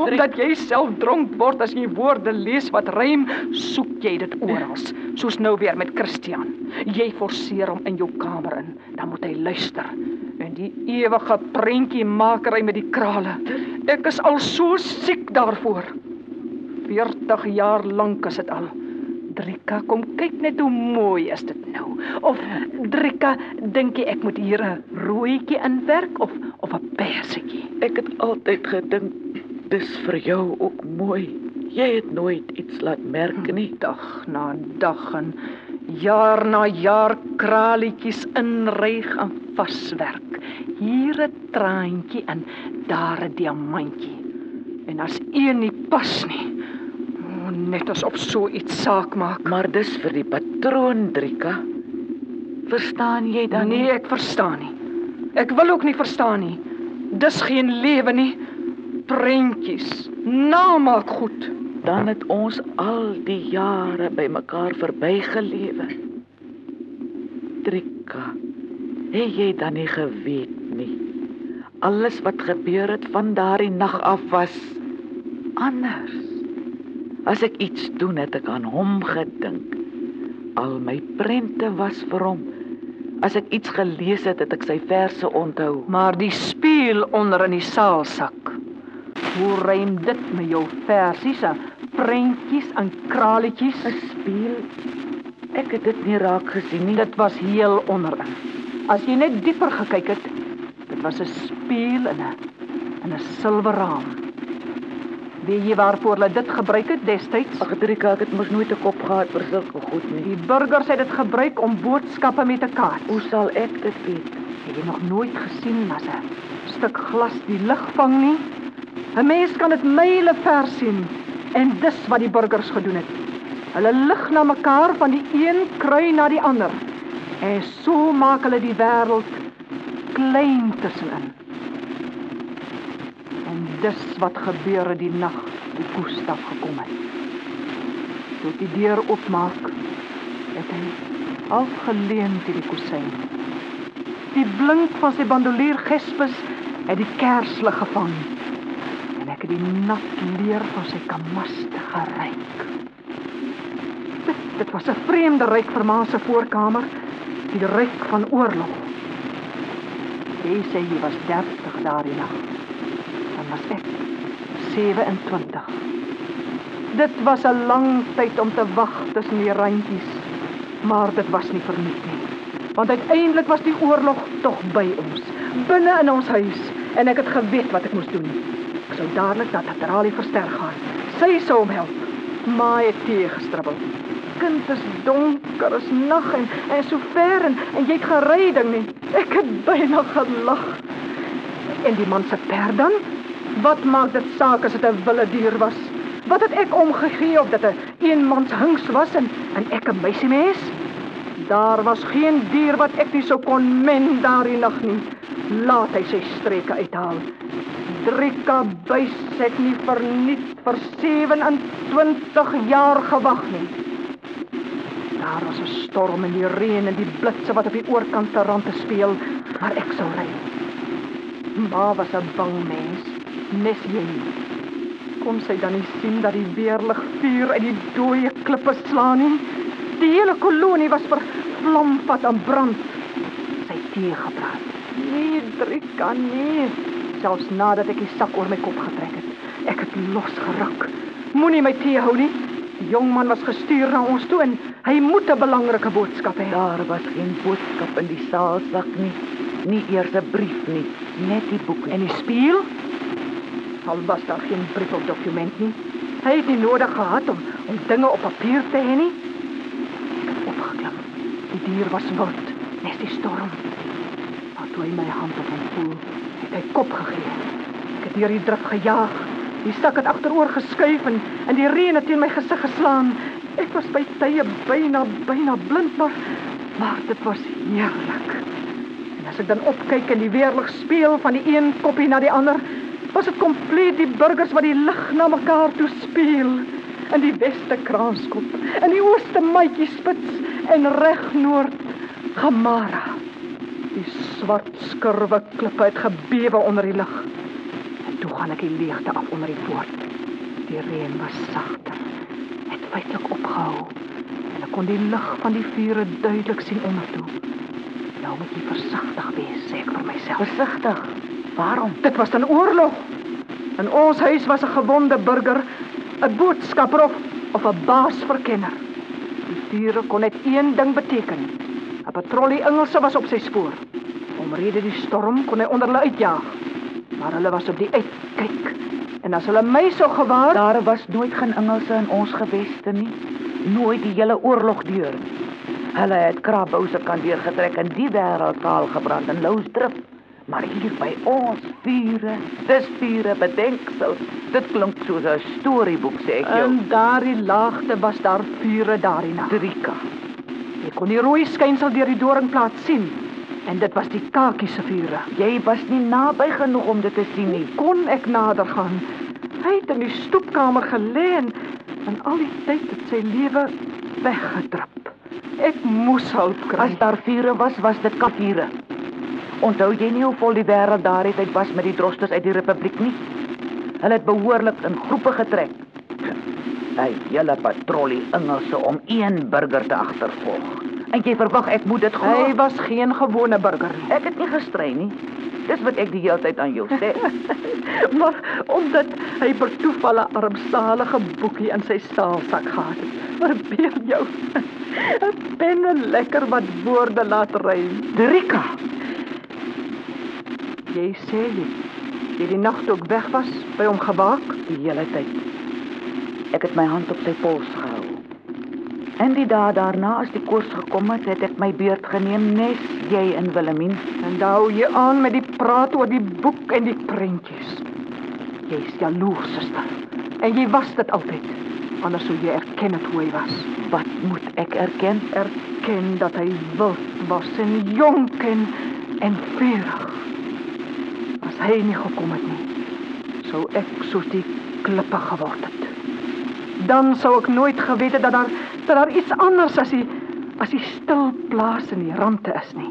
Omdat jy self dronk word as jy woorde lees wat rym, soek jy dit oral, soos nou weer met Christian. Jy forceer hom in jou kamer in, dan moet hy luister. En die ewige prentjie makery met die krale. Ek is al so siek daarvoor. 40 jaar lank is dit al. Drika, kom kyk net hoe mooi is dit nou. Of Drika, dink jy ek moet hier 'n rooitjie inwerk of of 'n persietjie? Ek het altyd gedink dis vir jou ook mooi. Jy het nooit iets laat merk nie. Dag na dag en jaar na jaar kraletjies inryg en vaswerk. Hier 'n traantjie en daar 'n diamantjie. En as een nie pas nie, o, net asof so iets saak maak. Maar dis vir die patroon, Drika. Verstaan jy dan nee, ek verstaan nie. Ek wil ook nie verstaan nie. Dis geen lewe nie. Prentjies. Namaak goed. Dan het ons al die jare by mekaar verbygelewe. Drika. Het jy dan nie geweet nie? Alles wat gebeur het van daardie nag af was anders. As ek iets doen het ek aan hom gedink. Al my prente was vir hom. As ek iets gelees het, het ek sy verse onthou. Maar die spieël onder in die saalsak. Hoe rym dit met jou versies en prentjies en kraletjies? 'n Spieël. Ek het dit nie raak gesien nie. Dit was heel onderin. As jy net dieper gekyk het, dit was 'n spieël in 'n in 'n silwer raam. Weet jy waarvoor hulle dit gebruik het destyds? Ag Drika, ek het mos nooit 'n kop gehad vir sulke goed nie. Die burgers het dit gebruik om boodskappe met 'n kaart. Hoe sal ek dit weet? Het jy nog nooit gesien as 'n stuk glas die lig vang nie? 'n Mens kan dit myle ver sien en dis wat die burgers gedoen het. Hulle lig na mekaar van die een krui na die ander. En so maak hulle die wêreld klein tussenin. Dis wat gebeur het die nag toe Gustaf gekom het. Toe die deur oopmaak, het hy afgeleun teen die kusyn. Die blink van sy bandolier gespes het die kerslig gevang. En ek het die nat leer van sy kamaste geryk. Dit, dit was 'n vreemde ryk vir ma se voorkamer, die ryk van oorlog. Jy sê jy was 30 daardie nag. Was ek 27. Dit was 'n lang tyd om te wag tussen die randjies, maar dit was nie verniet nie. Want uiteindelik was die oorlog tog by ons, binne in ons huis, en ek het geweet wat ek moes doen. Ek sou dadelik na Tatrali versterk gaan. Sy sou hom help. Maar het teëgestribbel. Kind is donker, is nag en en so ver en, en jy het gery ding nie. Ek het byna gelag. En die man se perd dan? Wat maak dit saak as dit 'n wilde dier was? Wat het ek omgegee of dit 'n eenmans hings was en en ek 'n meisiemens? Daar was geen dier wat ek nie sou kon men daardie nag nie. Laat hy sy streke uithaal. Drika buis het nie verniet vir 27 jaar gewag nie. Daar was 'n storm en die reën en die blitse wat op die oorkant te rand te speel, maar ek sou ry. Ma was 'n bang mens, nes jy. Kom sy dan nie sien dat die weerlig vuur uit die dooie klippe slaan nie? Die hele kolonie was vervlamvat en brand. Sy tee gepraat. Nee, Drika, nee. Selfs nadat ek die sak oor my kop getrek het. Ek het losgeruk. Moenie my tee hou nie. Die jong man was gestuur na ons toe en hy moet 'n belangrike boodskap hê. Daar was geen boodskap in die saalsak nie. Nie eers 'n brief nie, net die boek En die spieël? Al was daar geen brief of dokument nie. Hy het nie nodig gehad om om dinge op papier te hê nie. Ek het opgeklim. Die dier was wild, nes die storm. Maar toe hy my hand op hom voel, het hy kop gegee. Ek het deur die drif gejaag. Die sak het agteroor geskuif en en die reën het teen my gesig geslaan. Ek was by tye byna byna blind, maar maar dit was heerlik. En as ek dan opkyk en die weerlig speel van die een koppie na die ander, was dit kompleet die burgers wat die lig na mekaar toe speel. In die weste kraanskop, in die ooste maatjie spits en reg noord Gamara. Die swart skurwe klippe het gebewe onder die lig. En toe gaan ek die leegte af onder die poort. Die reën was sagter. Het feitelik opgehou. En ek kon die lig van die vure duidelik sien ondertoe. Nou moet jy versigtig wees, sê ek vir myself. Versigtig. Waarom? Dit was 'n oorlog. In ons huis was 'n gewonde burger, 'n boodskapper of of 'n baasverkenner. Die diere kon net een ding beteken. 'n Patrollie Engelse was op sy spoor. Omrede die storm kon hy onder hulle uitjaag. Maar hulle was op die uitkyk. En as hulle my sou gewaar, Daar was nooit geen Engelse in ons geweste nie. Nooit die hele oorlog deur. Hulle het Krabbouse kan deurgetrek en die wêreld kaal gebrand in Lousdrif. Maar hier by ons vure, dis vure bedenksel. Dit klink soos 'n storieboek sê ek jou. in daardie laagte was daar vure daardie nag. Drika. Jy kon die rooi skynsel deur die doringplaat sien. En dit was die kakie se vure. Jy was nie naby genoeg om dit te sien nie. kon ek nader gaan. Hy het in die stoepkamer gelê en, en al die tyd het sy lewe weggedrup. Ek moes hulp kry. As daar vure was, was dit kapiere. Onthou jy nie hoe vol die wêreld daardie tyd was met die drosters uit die republiek nie? Hulle het behoorlik in groepe getrek. Hy hele patrollie Engelse om een burger te agtervolg. En jy verwag ek moet dit glo? hy was geen gewone burger nie. Ek het nie gestry nie. Dis wat ek die hele tyd aan jou sê. (laughs) Maar omdat hy per toeval 'n armsalige boekie in sy staalsak gehad het. Verbeel jou. (laughs) 'n Pen en lekker wat woorde laat ry. Drika, Jy sê jy jy die nag toe ek weg was by hom gewaak. die hele tyd. Ek het my hand op sy pols gehou. En die dae daarna as die koers gekom het, het ek my beurt geneem nes jy in Willemien. En dan hou jy aan met die praat oor die boek en die prentjies. Jy's jaloers, suster. En jy was dit altyd. Anders sou jy erken het hoe hy was. Wat moet ek erken? Erken dat hy wild was en jonk en en vurig. Hy nie gekom het nie, sou ek soos die klippe geword het. Dan sou ek nooit geweet het dat daar dat daar iets anders as die as die stil plaas in die rande is nie.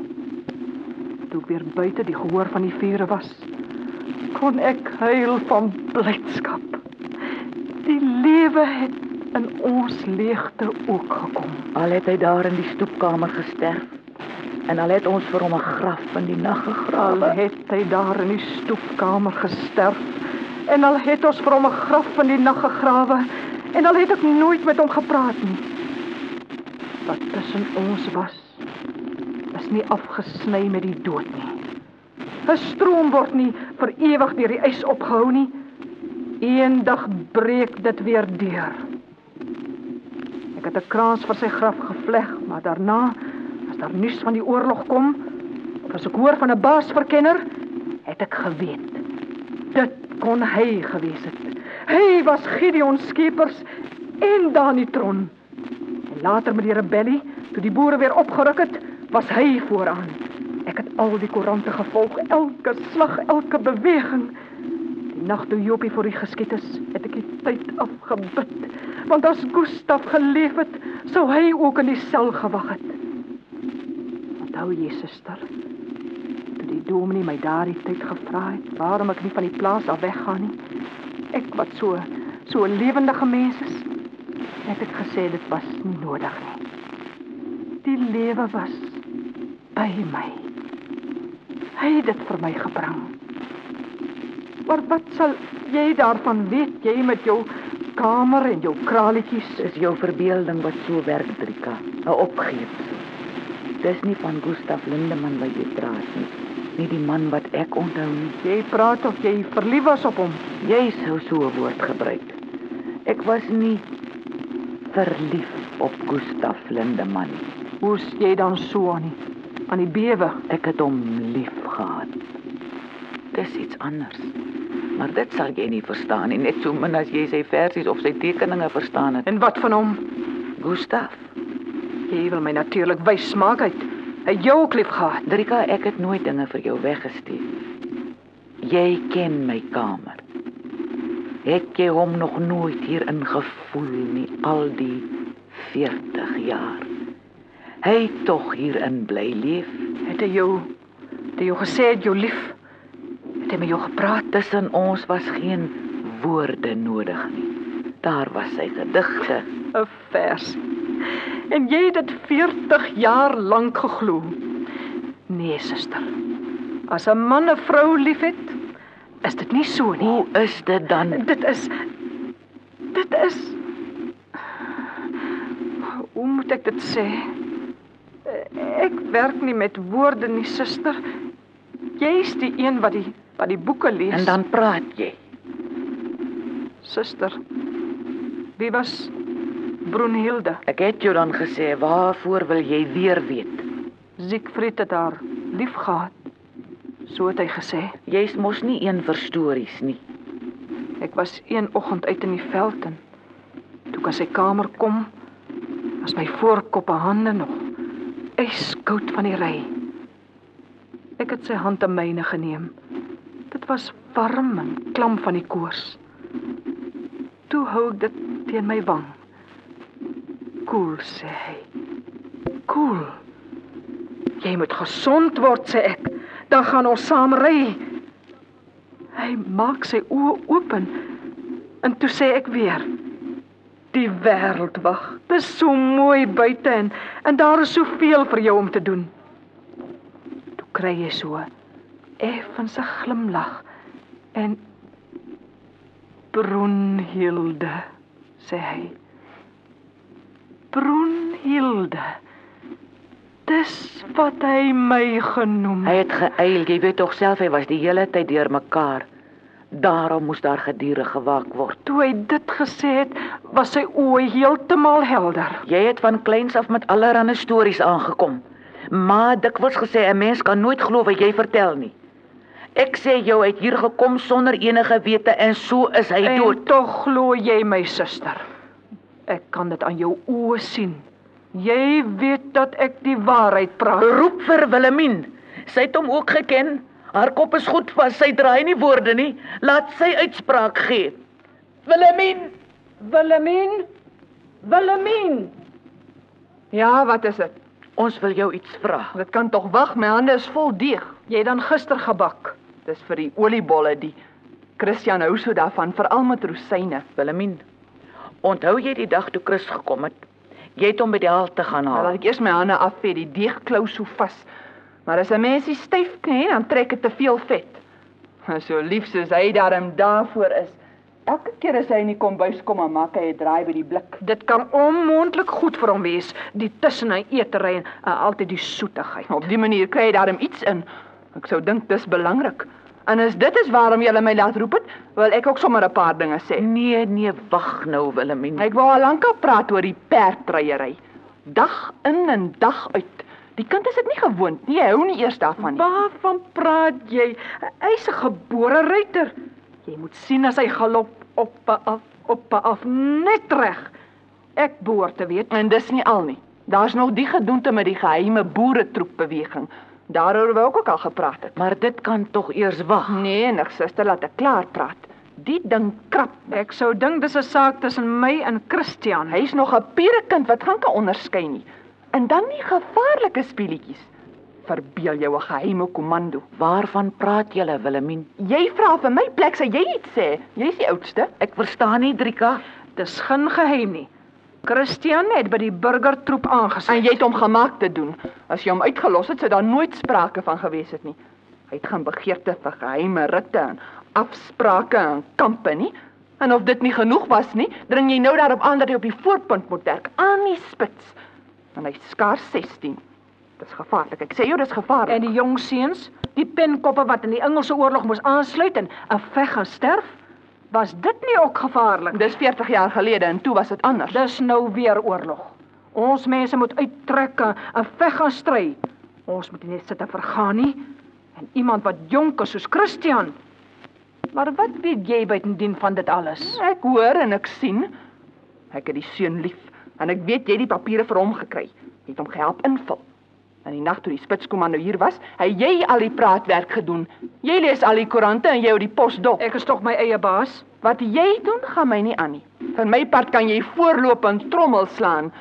toe ek weer buite die gehoor van die vure was, kon ek huil van blydskap. Die lewe het in ons leegte ook gekom. Al het hy daar in die stoepkamer gesterf en al het ons vir hom 'n graf in die nag Al gegrawe. het hy daar in die stoepkamer gesterf en al het ons vir hom 'n graf in die nag gegrawe en al het ek nooit met hom gepraat nie. Wat tussen ons was, is nie afgesny met die dood nie. 'n Stroom word nie vir ewig deur die ys opgehou nie. Eendag breek dit weer deur. Ek het 'n kraans vir sy graf gevleg, maar daarna, daar nuus van die oorlog kom, of as ek hoor van 'n baasverkenner, het ek geweet. Dit kon hy gewees het. Hy was Gideon Skeepers en Danitron. En later met die rebellie, toe die boere weer opgeruk het, was hy vooraan. Ek het al die koerante gevolg, elke slag, elke beweging. Die nag toe Jopie voor die geskiet is, het ek die tyd afgebid, want as Gustaf geleef het, sou hy ook in die sel gewag het. Onthou jy, suster, toe die dominee my daardie tyd gevra het waarom ek nie van die plaas af weggaan nie. Ek wat so so 'n lewendige mens is, het ek gesê dit was nie nodig nie. Die lewe was by my. Hy het dit vir my gebring. Maar wat sal jy daarvan weet, jy met jou kamer en jou kralietjies? Dis jou verbeelding wat so werk, Trika. 'n Opgeefsel. Dis nie van Gustaf Lindeman wat jy praat nie. Nie die man wat ek onthou nie. Jy praat of jy verlief was op hom. Jy sou so 'n woord gebruik. Ek was nie verlief op Gustaf Lindeman nie. Hoe's jy dan so aan die aan die bewe? Ek het hom lief gehad. Dis iets anders. Maar dit sal jy nie verstaan nie, net so min as jy sy versies of sy tekeninge verstaan het. En wat van hom? Gustaf, Jy wil my natuurlik wys maak uit. Het jou ook lief gehad. Drika, ek het nooit dinge vir jou weggesteek. Jy ken my kamer. Ek het hom nog nooit hier ingevoel nie al die 40 jaar. Hy tog hierin bly leef. Het hy jou het hy jou gesê het jou lief? Het hy met jou gepraat? Tussen ons was geen woorde nodig nie. Daar was sy gedigte. 'n Vers. En jy het dit 40 jaar lank geglo. Nee, suster. As 'n man 'n vrou liefhet, is dit nie so nie. Hoe is dit dan? Dit is dit is Hoe moet ek dit sê? Ek werk nie met woorde nie, suster. Jy's die een wat die wat die boeke lees. En dan praat jy. suster. Wie was Brunhilde? Ek het jou dan gesê, waarvoor wil jy weer weet? Siegfried het haar lief gehad. So het hy gesê. Jy's mos nie een vir stories nie. Ek was een oggend uit in die veld en toe ek aan sy kamer kom, was my voorkop en hande nog yskoud van die ry. Ek het sy hand in myne geneem. Dit was warm en klam van die koors. Toe hou ek dit teen my wang. Koel sê hy. Koel. Jy moet gesond word sê ek. Dan gaan ons saam ry. Hy maak sy oë oop en, toe sê ek weer: Die wêreld wag. Dis so mooi buite en en daar is soveel vir jou om te doen. Toe kry jy so effens 'n glimlag en Brunhilde sê hy. Brunhilde. Dis wat hy my genoem Hy het geëil, jy weet tog self hy was die hele tyd deur mekaar. Daarom moes daar gedurig gewaak word. Toe hy dit gesê het, was sy oë heeltemal helder. Jy het van kleins af met allerlei stories aangekom. Maar dikwels gesê 'n mens kan nooit glo wat jy vertel nie. Ek sê jou uit hier gekom sonder enige wete en so is hy En dood. tog glo jy my suster. Ek kan dit aan jou oë sien. Jy weet dat ek die waarheid praat. Roep vir Willemien. Sy het hom ook geken. Haar kop is goed vas. Sy draai nie woorde nie. Laat sy uitspraak gee. Willemien, Willemien? Willemien. Ja, wat is dit? Ons wil jou iets vra. Dit kan tog wag, my hande is vol deeg. Jy het dan gister gebak. Dis vir die oliebolle die Christian hou so daarvan, veral met rosyne. Wilhelmine, onthou jy die dag toe Chris gekom het? Jy het hom by die halte gaan Nou haal. laat ek eers my hande afvee, die deeg klou so vas. Maar as 'n mens die styf knie, dan trek dit te veel vet. So lief soos hy daarom daarvoor is. Elke keer as hy in die kombuis kom, dan maak hy 'n draai by die blik. Dit kan onmoontlik goed vir hom wees, die tussen hy eetery en uh, altyd die soetigheid. Op die manier kry hy daarom iets in. Ek sou dink dis belangrik. En as dit is waarom jy my laat roep het, wil ek ook sommer 'n paar dinge sê. Nee, nee, wag nou Wilhelmine. Ek wou al lankal praat oor die perdryery. Dag in en dag uit. Die kind is dit nie gewoond nie. Hy hou nie eers daarvan nie. Waarvan praat jy? Hy's 'n gebore ruiter. Jy moet sien as hy galop op af op af net reg. Ek behoort te weet. En dis nie al nie. Daar's nog die gedoente met die geheime boeretroep beweging. Daaroor wou ek ook al gepraat het. Maar dit kan tog eers wag. Nee, nig suster, laat ek klaar praat. Die ding krap. Ek sou dink dis 'n saak tussen my en Christian. Hy's nog 'n pierekind wat gaan kan onderskei nie. En dan nie gevaarlike speletjies. Verbeel jou 'n geheime komando. Waarvan praat julle Wilhelmine? Jy vra vir my plek, sê jy iets sê. Jy's die oudste. Ek verstaan nie Drika. Dis geen geheim nie. Christian het by die burgertroep aangesluit. En jy het hom gemaak te doen. As jy hom uitgelos het, sou daar nooit sprake van gewees het nie. Hy het gaan begeerte vir geheime ritte en afsprake en kampe nie. En of dit nie genoeg was nie, dring jy nou daarop aan dat hy op die voorpunt moet werk, aan die spits. En hy's skaars 16. Dis gevaarlik. Ek sê jou dis gevaarlik. En die jong seuns, die penkoppe wat in die Engelse oorlog moes aansluit en 'n veg gaan sterf, was dit nie ook gevaarlik? dis 40 jaar gelede en toe was dit anders. Dis nou weer oorlog. Ons mense moet uittrek en veg gaan stry. Ons moet nie net sit en vergaan nie. En iemand wat jonk is soos Christian. Maar wat weet jy buitendien van dit alles? Ek hoor en ek sien. Ek het die seun lief en ek weet jy het die papiere vir hom gekry. Jy het hom gehelp invul. En die nag toe die spitskomando hier was, het jy al die praatwerk gedoen. Jy lees al die koerante en jy hou die pos dop. Ek is tog my eie baas. Wat jy doen gaan my nie aan nie. Van my part kan jy voorloop en trommel slaan.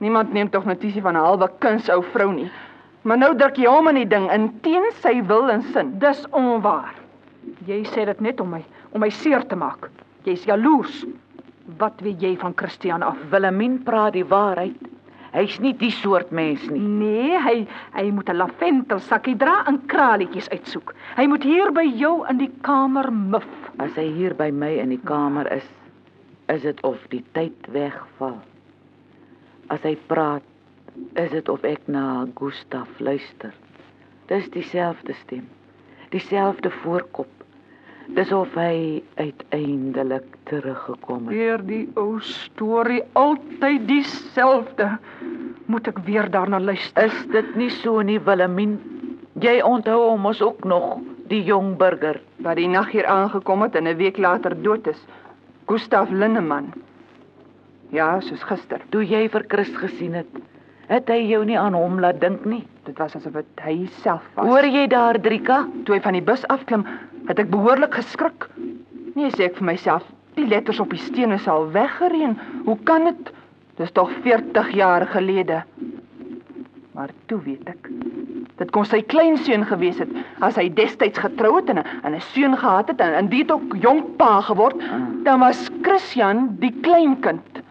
Niemand neem tog notisie van 'n halwe kuns ou vrou nie. Maar nou druk jy hom in die ding in teen sy wil en sin. Dis onwaar. Jy sê dit net om my om my seer te maak. Jy's jaloers. Wat weet jy van Christian af? Wilhelmine praat die waarheid. Hy's nie die soort mens nie. Nee, hy hy moet 'n lavendelsakkie dra en kraletjies uitsoek. Hy moet hier by jou in die kamer mif. As hy hier by my in die kamer is, is dit of die tyd wegval. As hy praat, is dit of ek na Gustaf luister. Dis dieselfde stem, dieselfde voorkop. Dis of hy uiteindelik teruggekom het. Weer die ou storie, altyd dieselfde. Moet ek weer daarna luister? Is dit nie so nie, Wilhelmine? Jy onthou hom mos ook nog, die jong burger. wat die nag hier aangekom het en 'n week later dood is. Gustaf Linneman. Ja, soos gister. Toe jy vir Chris gesien het, het hy jou nie aan hom laat dink nie. Dit was asof dit hy self was. Hoor jy daar, Drika? toe hy van die bus afklim, het ek behoorlik geskrik. Nee, sê ek vir myself, die letters op die stene sal weggereën. Hoe kan dit? Dis tog 40 jaar gelede. Maar toe weet ek. Dit kon sy kleinseun gewees het as hy destyds getrou het en 'n en 'n seun gehad het en, en dit het ook jong pa geword, dan was Christian die kleinkind.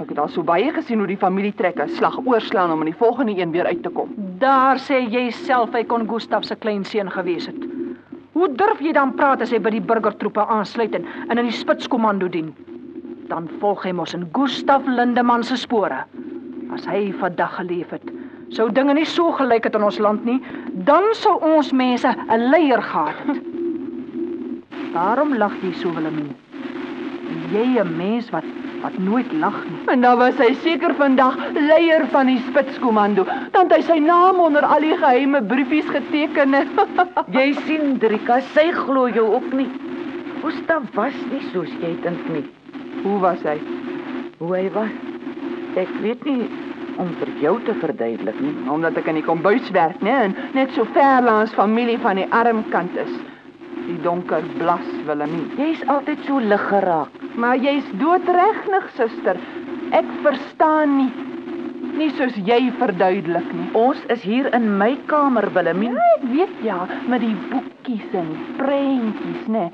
Ek het al so baie gesien hoe die familie trek 'n slag oorslaan om in die volgende een weer uit te kom. Daar sê jy self hy kon Gustaf se kleinseun gewees het. Hoe durf jy dan praat as hy by die burgertroepe aansluit en, en in die spitskomando dien? Dan volg hy mos in Gustaf Lindeman se spore. As hy vandag geleef het, sou dinge nie so gelyk het in ons land nie, dan sou ons mense 'n leier gehad het. Daarom lag jy so Wilhelmine. Jy 'n mens wat wat nooit lag nie. En dan was hy seker vandag leier van die spitskomando. Dan het hy sy naam onder al die geheime briefies geteken. (laughs) Jy sien, Drika, sy glo jou ook nie. Gustav was nie soos jy dink nie. Hoe was hy? Hoe hy was. Ek weet nie om vir jou te verduidelik nie. Omdat ek in die kombuis werk, né, en net so ver langs familie van die arm kant is. Die donker blas Willemie. Jy's altyd so lig geraak. Maar jy's doodregnig, suster. Ek verstaan nie. nie soos jy verduidelik nie. Ons is hier in my kamer, Willemien. Ja, ek weet ja, met die boekies en prentjies, né?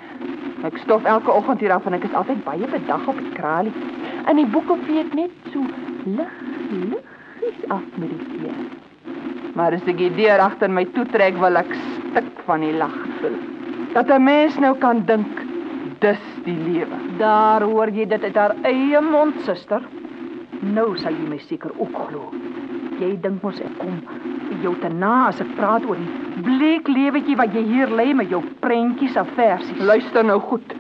Ek stof elke oggend hier af en ek is altyd baie bedag op die kralie. En die boeke vee ek net so lig, liggies af met die vee. Maar as ek die deur agter my toetrek, wil ek stik van die lag. Dat 'n mens nou kan dink, dis die lewe. Daar hoor jy dit uit haar eie mond, suster. Nou sal jy my seker ook glo. Jy dink mos ek kom jou te na as ek praat oor die bleek lewetjie wat jy hier lê met jou prentjies en versies. Luister nou goed.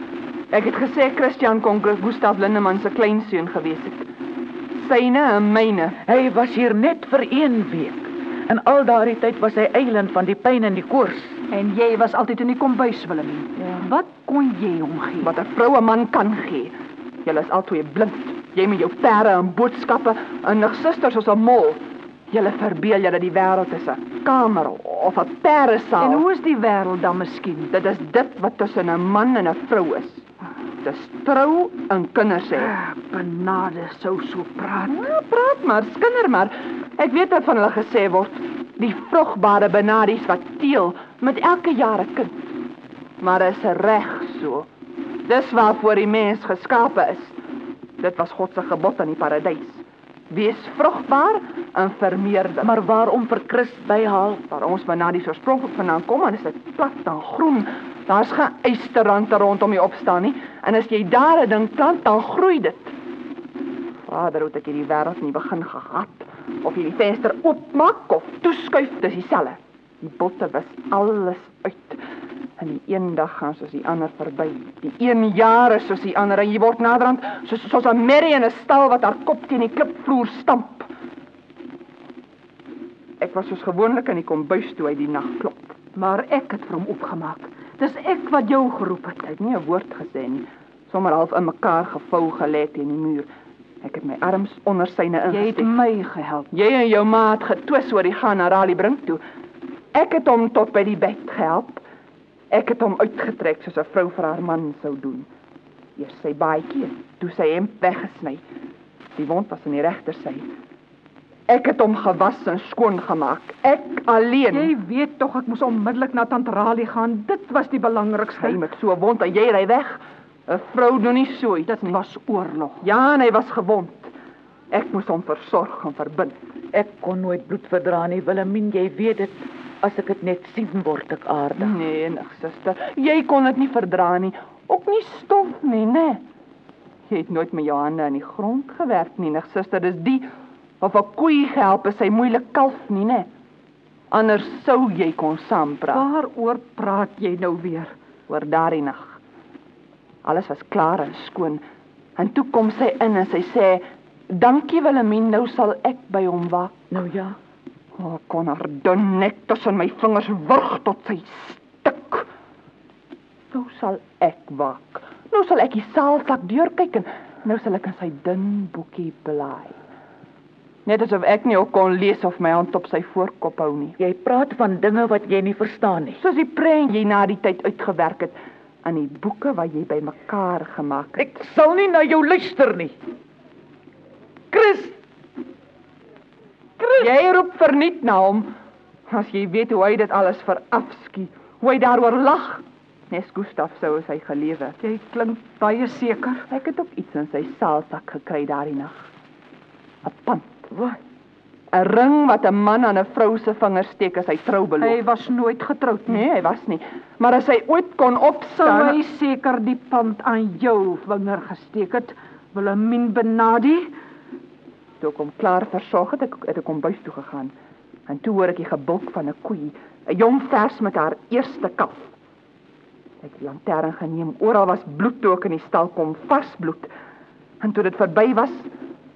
Ek het gesê Christian kon Gustav Lindeman se kleinseun gewees het. Syne en myne. Hy was hier net vir 1 week. En al daardie tyd was hy eiland van die pyn en die koors. En jy was altyd in die kombuis, Willemien. Ja. Wat kon jy hom gee? wat 'n vroue man kan gee. Julle is albei blind. Jy met jou perde en boodskappe en nog susters soos 'n mol. Julle verbeel julle die wêreld is 'n kamer of 'n perdesaal. En hoe is die wêreld dan miskien? dit is dit wat tussen 'n man en 'n vrou is. Dis trou en kinders hê. Ah, Benade sou so praat. Ja, praat maar, skinder maar. Ek weet wat van hulle gesê word. Die vrugbare benadies wat teel met elke jaar 'n kind. Maar is reg so. Dis waarvoor die mens geskape is. Dit was God se gebod in die paradys. Wees vrugbaar en vermeerder. Maar waarom vir Christ byhaal? waar ons benadies oorspronklik vandaan kom, dan is dit plat en groen. Daar's geen eysterrande rondom die opstaan nie. En as jy daar 'n ding plant, dan groei dit. Vader, hoe het ek hierdie wêreld nie begin gehad of jy die venster oopmaak of toeskuif, dis dieselfde. Die botte was alles uit. En die een dag gaan soos die ander verby. Die een jaar is soos die ander en jy word naderhand soos soos 'n merrie in 'n stal wat haar kop teen die klipvloer stamp. Ek was soos gewoonlik in die kombuis toe hy die nag klop. Maar ek het vir hom opgemaak. Dis ek wat jou geroep het. Hy het nie 'n woord gesê nie. Sommer half in mekaar gevou gelê teen die muur. Ek het my arms onder syne Jy het ingesteek. my gehelp. Jy en jou ma het getwis oor die gaan na Raleigh brink toe. Ek het hom tot by die bed gehelp. Ek het hom uitgetrek soos 'n vrou vir haar man sou doen. Eers sy baadjie, toe sy hemp weggesny. Die wond was aan die regtersy. Ek het hom gewas en skoon gemaak. Ek alleen. Jy weet tog ek moes onmiddellik na tant Rali gaan. Dit was die belangrikste. Hy met so 'n wond en jy ry weg. 'n Vrou doen nie so iets Dit was oorlog. Ja, en hy was gewond. Ek moes hom versorg en verbind. Ek kon nooit bloed verdra nie, Willemien, jy weet dit. As ek dit net sien, word ek aardig. Nee, nig suster, jy kon dit nie verdra nie. Ook nie stof nie, né? Jy het nooit met jou hande aan die grond gewerk nie, nig suster. Dis die of 'n koei gehelp is hy moeilik kalf nie, né? Anders sou jy kon saampraat Waaroor praat jy nou weer? oor daardie nag. Alles was klaar en skoon. En toe kom sy in en sy sê: "Dankie Willemien, nou sal ek by hom wag." Nou ja. O, oh, kon haar dun nek tussen my vingers wurg tot sy stik. Nou sal ek wak. Nou sal ek die saalsak deurkyk en nou sal ek in sy dun boekie blaai. Net asof ek nie ook kon lees of my hand op sy voorkop hou nie. Jy praat van dinge wat jy nie verstaan nie. Soos die prent jy na die tyd uitgewerk het aan die boeke wat jy bymekaar gemaak het. Ek sal nie na jou luister nie. Chris, Jy roep verniet na hom as jy weet hoe hy dit alles verafskie. Hoe hy daaroor lag. Nes Gustaf sou as hy gelewe. Jy klink baie seker. Ek het ook iets in sy saalsak gekry daardie nag. 'n Pand. wat? 'n Ring wat 'n man aan 'n vrou se vinger steek as hy trou beloof. Hy was nooit getroud nie. nee, hy was nie. Maar as hy ooit kon Sou opstaan, hy seker die pand aan jou vinger gesteek het. Willemien Benadi, toe ek hom klaar versorg het, ek het ek hom buis toe gegaan. En toe hoor ek die gebulk van 'n koei, 'n jong vers met haar eerste kalf. Ek het die lantern geneem. Oral was bloed toe ek in die stal kom, vars bloed. En toe dit verby was,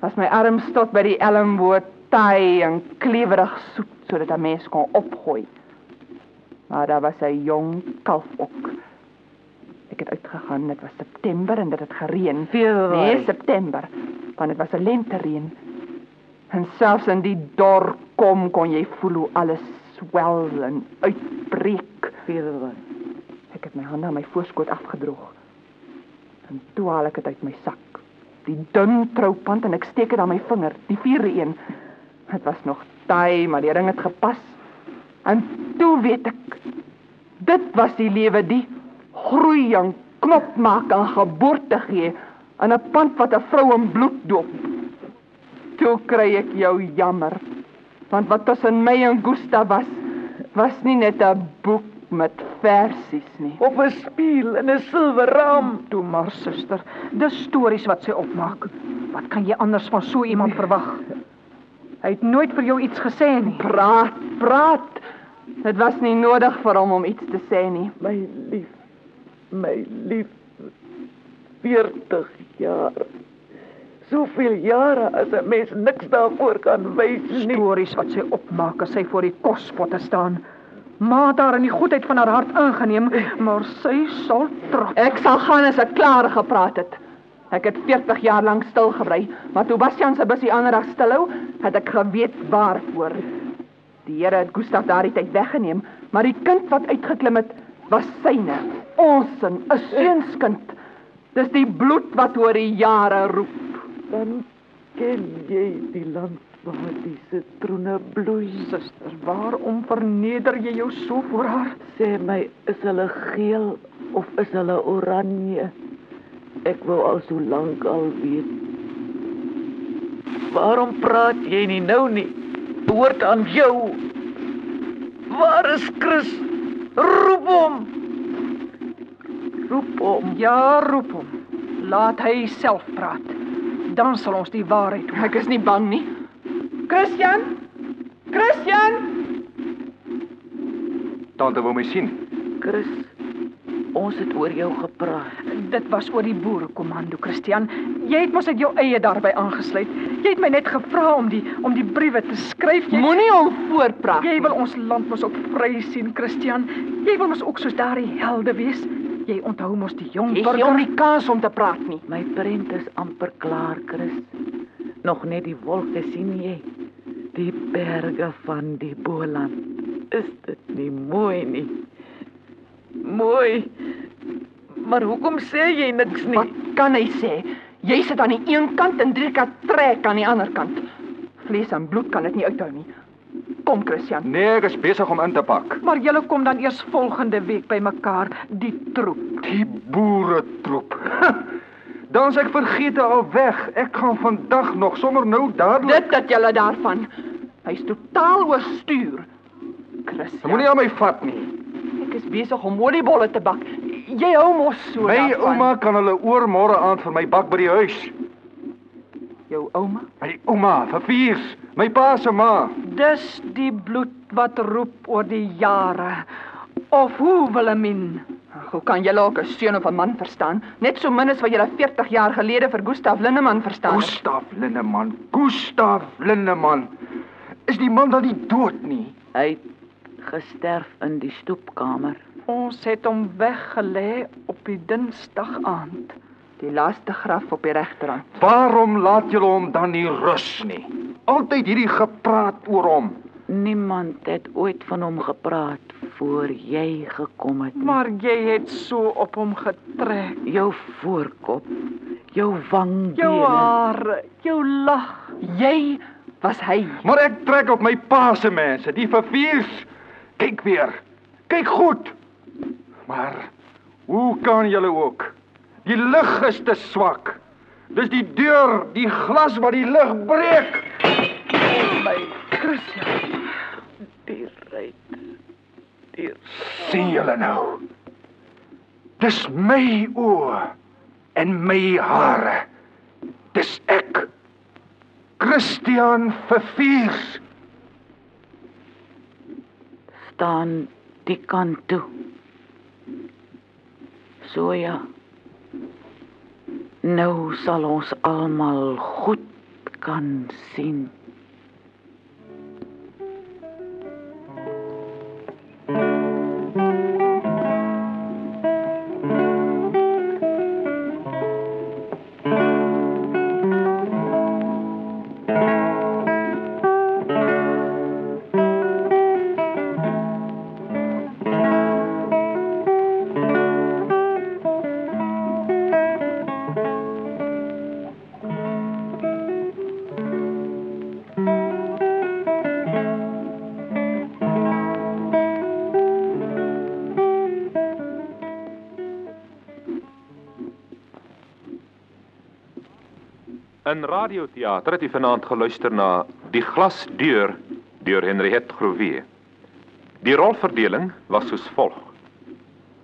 was my arm tot by die elmboog taai en klewerig soet sodat 'n mens kon opgooi. Maar daar was 'n jong kalf ook. Ek het uitgegaan, dit was September en dit het gereën. Februarie. Nee, September, want dit was 'n lentereën. En selfs in die dor kom kon jy voel hoe alles swel en uitbreek. Februarie. Ek het my hande aan my voorskoot afgedroog. En toe haal ek dit uit my sak. Die dun troupand en ek steek dit aan my vinger, die vierde een. Dit was nog taai, maar die ring het gepas. En toe weet ek dit was die lewe die groei en knop maak en geboorte gee in 'n pand wat 'n vrou in bloed doop. Toe kry ek jou jammer. Want wat tussen my en Gustav was, was nie net 'n boek met versies nie. Op 'n spieël in 'n silwerraam. Toe maar suster, dis stories wat sy opmaak. Wat kan jy anders van so iemand verwag? Hy het nooit vir jou iets gesê nie. Praat, praat. Dit was nie nodig vir hom om iets te sê nie. My lief. My lief. 40 jaar. Soveel jare as 'n mens niks daarvoor kan wys nie. Stories wat sy opmaak as sy voor die kospotte staan. Ma het haar in die goedheid van haar hart aangeneem, maar sy sal trots. Ek sal gaan as ek klaar gepraat het. Ek het 40 jaar lank stil gebly, maar toe Bastian se busie ander dag stilhou, het ek geweet waarvoor. Die Here het Gustav daardie tyd weggeneem, maar die kind wat uitgeklim het, was syne, ons en 'n seunskind. Dis die bloed wat oor die jare roep. Dan ken jy die land waar die sitroene bloei. Suster, waarom verneder jy jou so voor haar? Sê my, is hulle geel of is hulle oranje? Ek wou al so lank al weet. Waarom praat jy nie nou nie? Behoort aan jou. Waar is Chris? Roep hom. Roep hom. Ja, roep hom. Laat hy self praat. Dan sal ons die waarheid hoor. Ek is nie bang nie. Christian? Christian? Tante wou my sien. Chris, ons het oor jou gepraat. Dit was oor die boerekommando, Christian. Jy het mos uit jou eie daarby aangesluit. Jy het my net gevra om die om die briewe te skryf. Jy Moenie hom voorpraat. Jy wil ons land mos op vry sien, Christian. Jy wil mos ook soos daardie helde wees. Jy onthou mos die jong Jy gee hom nie kans om te praat nie. My prent is amper klaar, Chris. Nog net die wolke sien jy. Die berge van die Boland. Is dit nie mooi nie? Mooi. Maar hoekom sê jy niks nie? Wat kan hy sê? Jy sit aan die een kant en drie kan trek aan die ander kant. Vlees en bloed kan dit nie uithou nie. Kom Christian. Nee, ek is besig om in te pak. Maar julle kom dan eers volgende week by mekaar, die troep. Die boere troep. (laughs) Dan is ek vergete al weg. Ek gaan vandag nog sommer nou dadelik. Dit dat jy daarvan. Hy's totaal oorstuur. Christian. Moenie aan my vat nie. Ek is besig om oliebolle te bak. Jy hou mos so My daarvan. ouma kan hulle oor môre aand vir my bak by die huis. Jou ouma? My ouma, vir viers, my pa se ma. Dis die bloed wat roep oor die jare. Of hoe Wilhelmine? Ag, Hoe kan julle ook 'n seun of 'n man verstaan? Net so min as wat julle 40 jaar gelede vir Gustav Linneman verstaan het. Gustav Linneman, Gustav Linneman. Is die man dan nie dood nie? Hy het gesterf in die stoepkamer. Ons het hom weggelê op die Dinsdag aand. Die laaste graf op die regterhand. Waarom laat julle hom dan nie rus nie? Altyd hierdie gepraat oor hom. Niemand het ooit van hom gepraat voor jy gekom het. nie. Maar jy het so op hom getrek. jou voorkop, jou wangdele. Jou hare, jou lag. Jy was hy. Maar ek trek op my pa se mense, die verviers. Kyk weer. Kyk goed. Maar hoe kan julle ook? Die lig is te swak. Dis die deur, die glas wat die lig breek. my Christian. Die ryk. Die sien julle nou? Dis my oë en my hare. Dis ek. Christian Verviers. staan die kant toe. So ja. Nou sal ons almal goed kan sien. Radioteater het u vanaand geluister na Die glasdeur deur Henriette Groewe. Die rolverdeling was soos volg: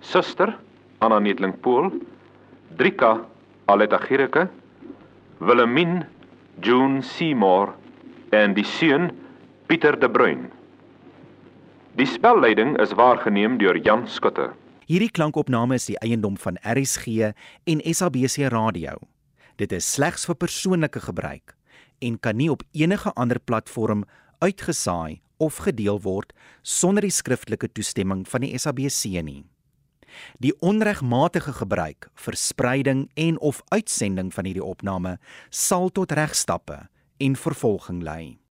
Suster Anna Netling Pool, Drika Aletta Gierke, Wilhelmine June Seymour en die seun Pieter de Bruin. Die spelleiding is waargeneem deur Jan Skutte. Hierdie klankopname is die eiendom van RSG en SABC Radio. Dit is slegs vir persoonlike gebruik en kan nie op enige ander platform uitgesaai of gedeel word sonder die skriftelike toestemming van die SABC nie. Die onregmatige gebruik, verspreiding en of uitsending van hierdie opname sal tot regstappe en vervolging lei.